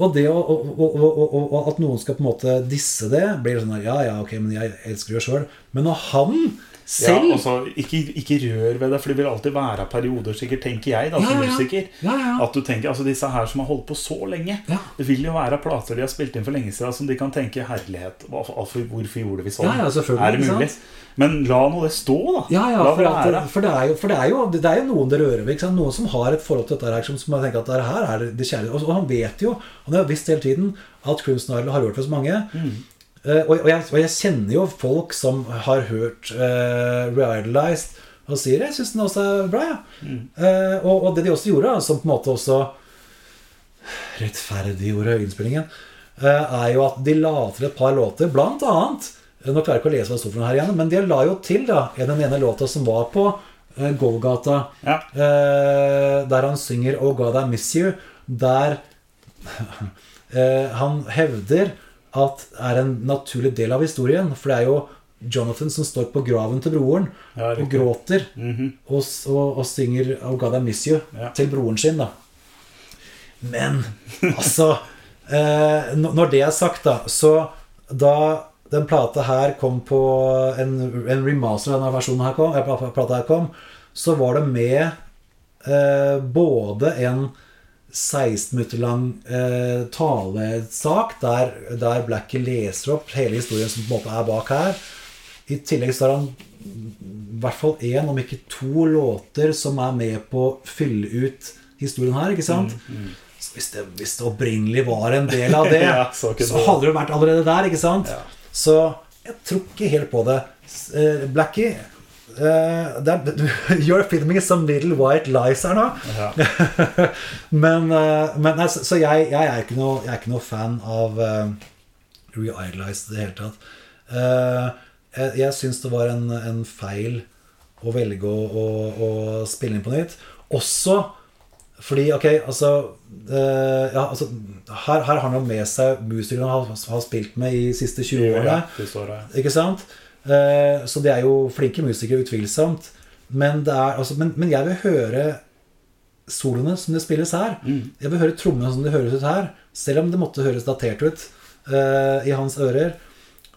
Og det å, og, at noen skal på en måte disse det, blir sånn Ja, ja, ok, men jeg elsker jo sjøl. Men når han Ja, selv altså, ikke, ikke rør ved det, for det vil alltid være perioder, sikkert, tenker jeg, da, som ja, ja. musiker. Ja, ja. At du tenker, altså Disse her som har holdt på så lenge Ja. Det vil jo være plater de har spilt inn for lenge siden, som de kan tenke herlighet, hvorfor, hvorfor gjorde vi sånn? Ja, ja, er det mulig? Men la nå det stå, da. Ja, ja, for, det at, for, det er jo, for det, er jo, det er jo noen det rører ved. Noen som har et forhold til dette her, som, som tenker at det her er det kjærlige. Og, og han vet jo, han har visst hele tiden, at Crimson Island har rørt ved så mange. Eh, og, og, jeg, og jeg kjenner jo folk som har hørt uh, Reidolized og sier jeg syns den også er bra. Ja. Eh, og, og det de også gjorde, som på en måte også rettferdiggjorde innspillingen, uh, er jo at de la til et par låter, blant annet Nå klarer jeg ikke å lese hva det sto for noe her igjen, men de la jo til da den ene låta som var på uh, Golgata, Ja. eh, der han synger Oh God I Miss You, der eh, han hevder at er en naturlig del av historien. For det er jo Jonathan som står på graven til broren Ja, og gråter gråter -hmm. og, og, og synger Oh God I Miss You Ja. til broren sin, da. Men altså eh, Når det er sagt, da, så da den plata her kom på en, en remaster av denne versjonen her kom, eh, her kom, så var det med eh, både en 16 minutter lang eh, talesak der, der Blackie leser opp hele historien som på en måte er bak her. I tillegg så har han i hvert fall én, om ikke to låter som er med på å fylle ut historien her. ikke sant? Så hvis, det, hvis det opprinnelig var en del av det, Ja, så så, hadde det vært allerede der. ikke sant? Ja. Så jeg tror ikke helt på det. Eh, Blackie eh, det er, You're filming some little white lies her nå. Ja. men uh, men nei, så, så jeg, jeg, er ikke noe, jeg er ikke noe fan av uh, Re-Idolize i det hele tatt. Eh, jeg jeg syns det var en, en feil å velge å, å, å spille inn på nytt. Også fordi, ok, altså, eh, ja, altså her, her har han jo med seg musikere han har, har spilt med i de siste 20 årene. Ja. Ikke sant? Eh, så det er jo flinke musikere, utvilsomt. Men, det er, altså, men, men jeg vil høre soloene som det spilles her. Jeg vil høre trommene som det høres ut her. Selv om det måtte høres datert ut uh, i hans ører.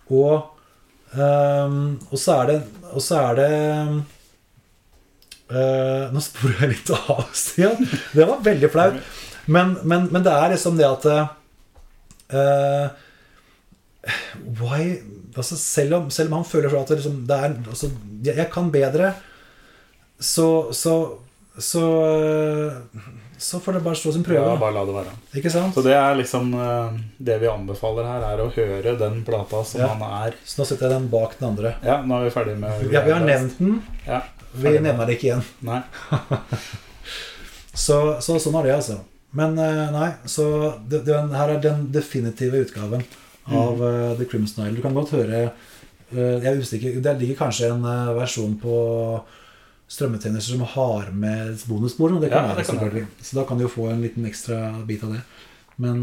Og, um, og så er det Og så er det uh, Nå sporer jeg litt av, Stian. Det var veldig flaut. Men, men, men det er liksom det at uh, Why altså selv, om, selv om han føler at liksom, det er altså, jeg, kan bedre, så Så, så, så får det bare stå sin prøve. Ja, bare la det være. Ikke sant? Så det er liksom eh, Det vi anbefaler her, er å høre den plata som Ja. han er Så nå setter jeg den bak den andre. Ja, nå er vi ferdig med Ja, vi har nevnt den. Ja, Vi nevner det ikke igjen. Nei. Så, så sånn er det, altså. Men øh, nei, så det, det, her er den definitive utgaven av uh, The Crimson Isle. Du kan godt høre øh, Jeg er usikker Det ligger kanskje en øh, versjon på strømmetjenester som har med bonusspor. Det kan Ja, være det kan selvfølgelig. Så da kan du jo få en liten ekstra bit av det. Men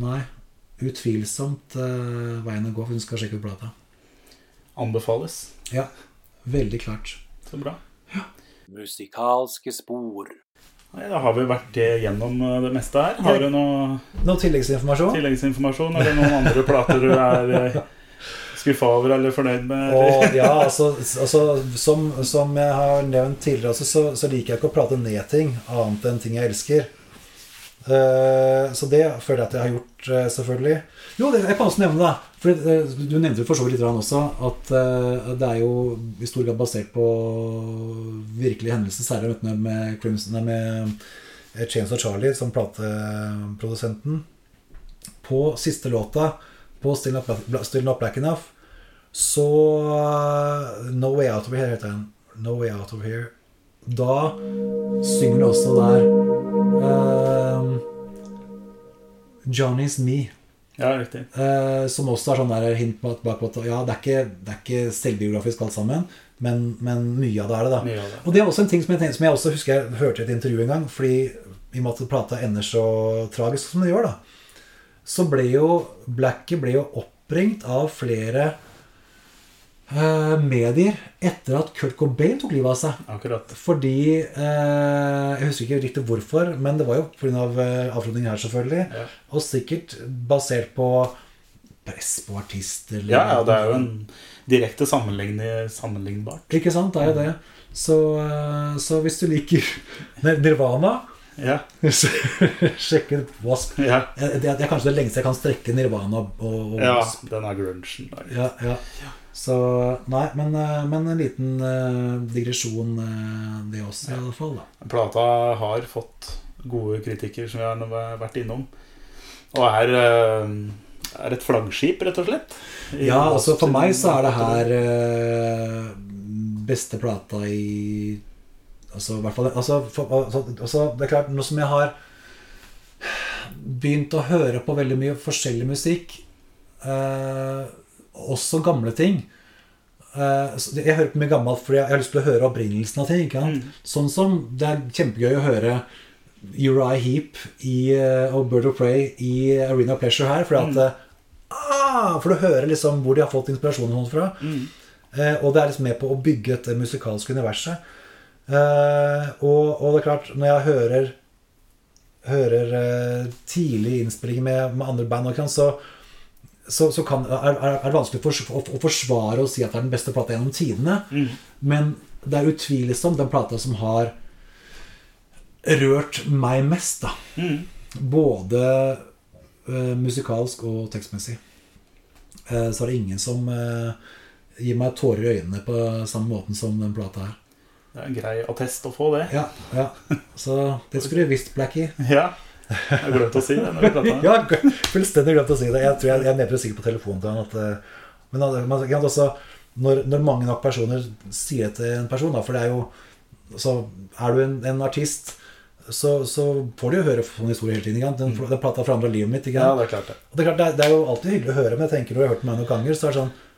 nei. Utvilsomt veien å gå hvis du skal sjekke ut plata. Anbefales. Ja, veldig klart. Så bra. Musikalske spor. Nei, da har vi vært gjennom eh, det meste her. Har du noe Noe tilleggsinformasjon? tilleggsinformasjon? Eller noen andre plater du er skuffa over eller fornøyd med? Og ja, altså, altså som, som jeg har nevnt tidligere, altså, så, så liker jeg ikke å prate ned ting annet enn ting jeg elsker. Eh, så det føler jeg at jeg har gjort, eh, selvfølgelig. Jo, det, jeg kan også nevne, da. For eh, Du nevnte jo for så vidt også at det er jo i stor grad basert på virkelige hendelser, særlig med, Crimson, med Chains og Charlie som plateprodusenten. På siste låta, på Still Not, Black, Enough, så uh, No Way Out of Here heter den. No Way Out of Here. Da synger det også der um, Johnny's Me. Ja, riktig. eh, som også er sånn der hint bak, på at Ja, det er ikke, det er ikke selvbiografisk alt sammen, men, men mye av det er det, da. Det. Og det er også en ting som jeg, tenkte, som jeg også husker jeg hørte i et intervju en gang. Fordi i og med at plata ender så tragisk som det gjør, da, så ble jo Blackie ble jo oppringt av flere medier etter at Kurt Cobain tok livet av seg. Akkurat. Fordi eh, Jeg husker ikke riktig hvorfor, men det var jo pga. Av avslutningen her, selvfølgelig. Ja. Og sikkert basert på press på artister. Ja, ja, det er jo en direkte sammenlign- sammenlignbart. Ikke sant? Det er jo det. Så, eh, så hvis du liker Nirvana Ja. så Sjekk Wasp. Ja, Det er, det er kanskje det lengste jeg kan strekke Nirvana og, og ja Wasp. den er grunchen. Ja, ja. Så Nei, men, eh, men en liten uh, digresjon, uh, det også, i alle fall. da Plata har fått gode kritikker, som vi har vært innom. Og er, uh, er et flaggskip, rett og slett. Ja, altså for meg så er det her beste plata i Altså hvert fall altså, for, altså, altså, Det er klart, nå som jeg har begynt å høre på veldig mye forskjellig musikk, eh, også gamle ting eh, Jeg hører på mye gammelt fordi jeg har lyst til å høre opprinnelsen av ting. Sant? Sånn som det er kjempegøy å høre Uriah Heap i, eh, og Bird of Prey i Arena Pleasure her. Fordi at mm. ah, For du hører liksom hvor de har fått inspirasjonen fra. Mm. Eh, og det er liksom med på å bygge et musikalsk universet. Eh, og, og det er klart, når jeg hører Hører eh, tidlig innspilling med, med andre band, ikke så, så, så kan, er, er det vanskelig å, å, å forsvare og si at det er den beste plata gjennom tidene. Men det er utvilsomt den plata som har rørt meg mest, da. Både eh, musikalsk og tekstmessig. Eh, så er det ingen som eh, gir meg tårer i øynene på samme måten som den plata her. Det er en grei attest å få, det. Ja, ja. Så det skulle du visst, Blackie. Ja. Jeg glemte å si det. når vi pratet. Ja, fullstendig glemt å si det. Jeg tror jeg, jeg er mer sikker på telefonen til han at eh, Men man kan også når, når mange nok personer sier det til en person, da, for det er jo Så er du en, en artist, så, så får du jo høre sånne historier hele tiden. Ikke sant? Den, den plata forandra livet mitt. Ikke Ja, sant? det er klart det. Og det er klart, det er, det er jo alltid hyggelig å høre, men jeg tenker når jeg har hørt meg noen ganger, så er det sånn Ja.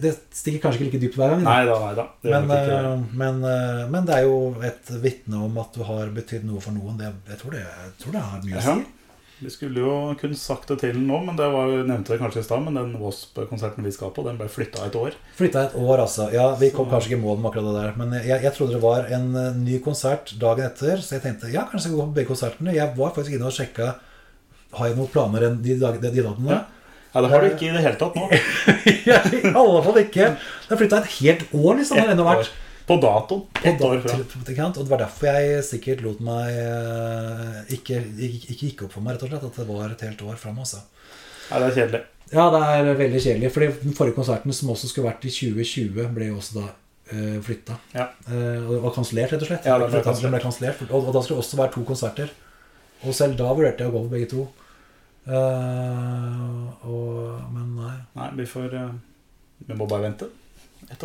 Det, stikker kanskje ikke like dypt hver gang. da. Nei da, nei da. Det Men, ikke eh, men, eh, men det er jo et vitne om at du har betydd noe for noen. Det, jeg, tror det, jeg tror det har mye å Ja. si. Vi skulle jo kun sagt det til nå, men det var, nevnte det kanskje i stad. Men den Wasp-konserten vi skal på, den ble flytta et år. Flytta et år, altså. Ja, Vi kom kanskje ikke i mål med akkurat det der. Men jeg, jeg trodde det var en eh, ny konsert dagen etter, så jeg tenkte ja, kanskje jeg skal gå på begge konsertene. Jeg var faktisk inne og sjekka Har jeg noen planer enn de, dag, de, de dagene. Ja. Ja, Det har du ikke i det hele tatt nå. Ja, I alle fall ikke. Det har flytta et helt år, liksom. har ennå vært. På datoen. Ett år fra. Og det var derfor jeg sikkert lot meg eh, ikke, ikke, ikke gikk opp for meg, rett og slett. At det var et helt år fram. Også. Nei, det er kjedelig. Ja, det er veldig kjedelig. Fordi den forrige konserten, som også skulle vært i 2020, ble jo også da uh, flytta. Ja. og det var kansellert, rett og slett. Ja, det ble kansellert. Og, og da skulle det også være to konserter. Og selv da vurderte jeg å gå på begge to. Eh, og, men nei. Nei, vi får uh, Vi må bare vente.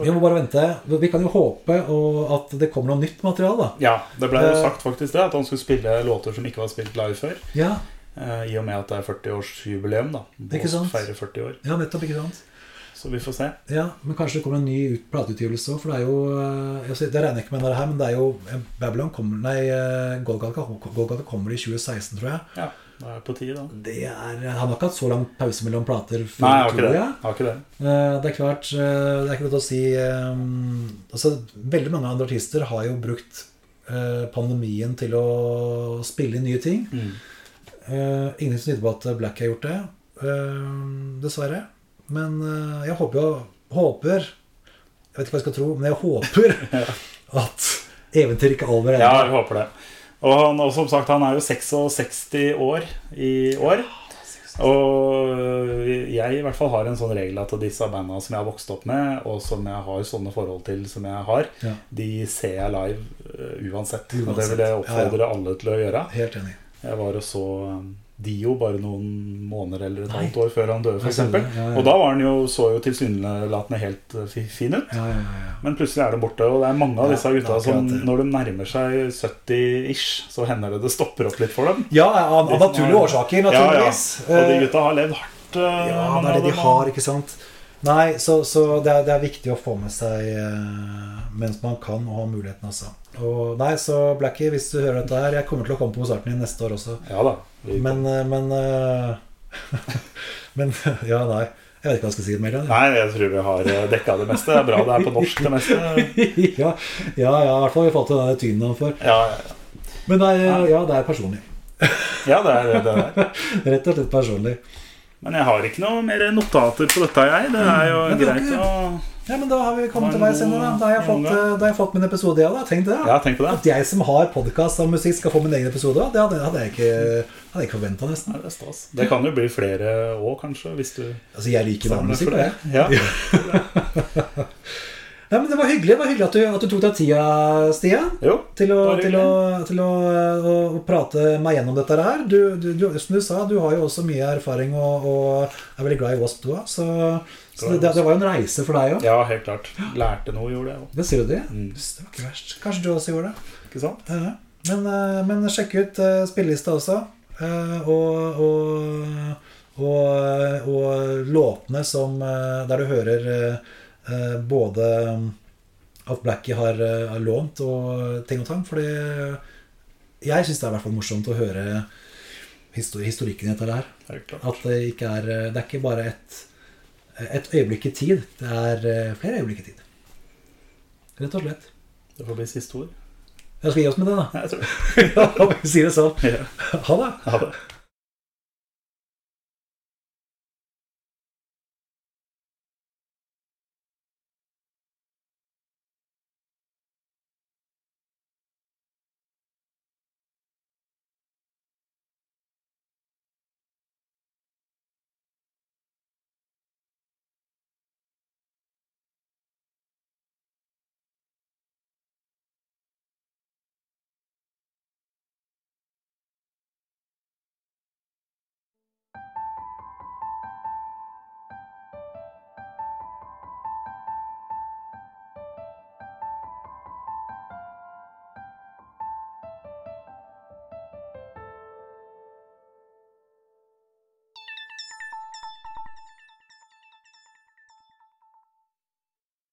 Vi må bare vente. Vi kan jo håpe og at det kommer noe nytt materiale, da. Ja, det ble jo Eh. sagt faktisk det, at han skulle spille låter som ikke var spilt live før. Ja, eh, I og med at det er 40-årsjubileum, da. Ikke sant? Wasp feirer 40 år. ja nettopp, ikke sant? Så vi får se. Ja, Men kanskje det kommer en ny ut- plateutgivelse òg, for det er jo jeg Det regner jeg ikke med det her, men det er jo Babylon kommer Nei, Golgata, Golgata kommer i 2016, tror jeg. Ja, det er på tide, da. Det er, han har ikke hatt så lang pause mellom plater før, Nei, jeg har ikke det. jeg. Har ikke det. Eh, Det er klart, eh, det er ikke godt å si eh, Altså, Veldig mange andre artister har jo brukt eh, pandemien til å spille inn nye ting. Mm. Eh, Ingen som tyder på at Black har gjort det, eh, dessverre. Men eh, jeg håper jo Håper Jeg vet ikke hva jeg skal tro, men jeg håper at eventyr ikke er over ennå. Ja, jeg håper det. Og, han, og som sagt, han er jo 66 år i år. Og øh, jeg i hvert fall har en sånn regel at disse banda som jeg har vokst opp med, og som jeg har sånne forhold til som jeg har, Ja. de ser jeg live uansett. uansett. Og det vil jeg Ja, oppfordre alle til å gjøre. Helt enig. Jeg var og så um, Dio bare noen måneder eller et Nei. halvt år før han døde, Ja, f.eks. Ja. Og da var han jo, så jo tilsynelatende helt øh, fin ut. Men plutselig er det borte, og det er mange av disse gutta som når de nærmer seg 70-ish, så hender det det stopper opp litt for dem. ja av, av naturlige årsaker, naturligvis. Og de Eh, gutta har levd hardt. eh, Ja, det er det de har, ikke sant? Nei, så, så det, er, det er viktig å få med seg eh, mens man kan og har muligheten, altså. Og nei, så Blackie, hvis du hører dette her Jeg kommer til å komme på konserten din neste år også. Ja da. Men eh, Men, eh, men Ja, nei. Jeg vet ikke hva jeg skal si mer. Nei, jeg tror vi har dekka det meste. Det er bra det er på norsk, det meste. ja, ja, ja, i hvert fall i forhold til den tynen han får. Ja, ja. Men nei, ja, det er personlig. ja det er det. Er. Rett og slett personlig. Men jeg har ikke noe mer notater på dette, jeg. Det er jo det greit å Ja, men da har vi kommet til veis ende. Da. Da har jeg fått, eh, da har jeg fått min episode, ja. da. Tenk det. Ja, tenk på det. At jeg som har podkast om musikk, skal få min egen episode, det hadde, hadde jeg ikke, hadde jeg ikke forventa, nesten. Nei, det er stas. Det kan jo bli flere òg, kanskje, hvis du Altså, jeg liker samler barnemusikk, da jeg. Ja. Ja, men Det var hyggelig det var hyggelig at du, at du tok deg tida, Stian, Jo. til, å, til, å, til å, å prate meg gjennom dette her. Du, du, du, som du sa, du har jo også mye erfaring og, og er veldig glad i Wasp, du òg. Så, det, det var jo en reise for deg òg. Ja, helt klart. Lærte noe, gjorde jeg òg. Det sier du det? Mm. Det var ikke verst. Kanskje du også gjorde det. Ikke sant? Ja, men, eh, men sjekk ut uh, spillelista også. eh, og, og, og, og låtene som eh, Der du hører eh, eh, både at Blackie har, eh, har lånt og ting og tang. Fordi jeg syns det er i hvert fall morsomt å høre historikken i dette her. Det. At det ikke er eh, Det er ikke bare et, et øyeblikk i tid. Det er eh, flere øyeblikk i tid. Rett og slett. Det får bli siste ord. Jeg skal gi oss med det, da. Jeg tror det. Ja, vi sier det sånn. Ja. Ha det. Ha det.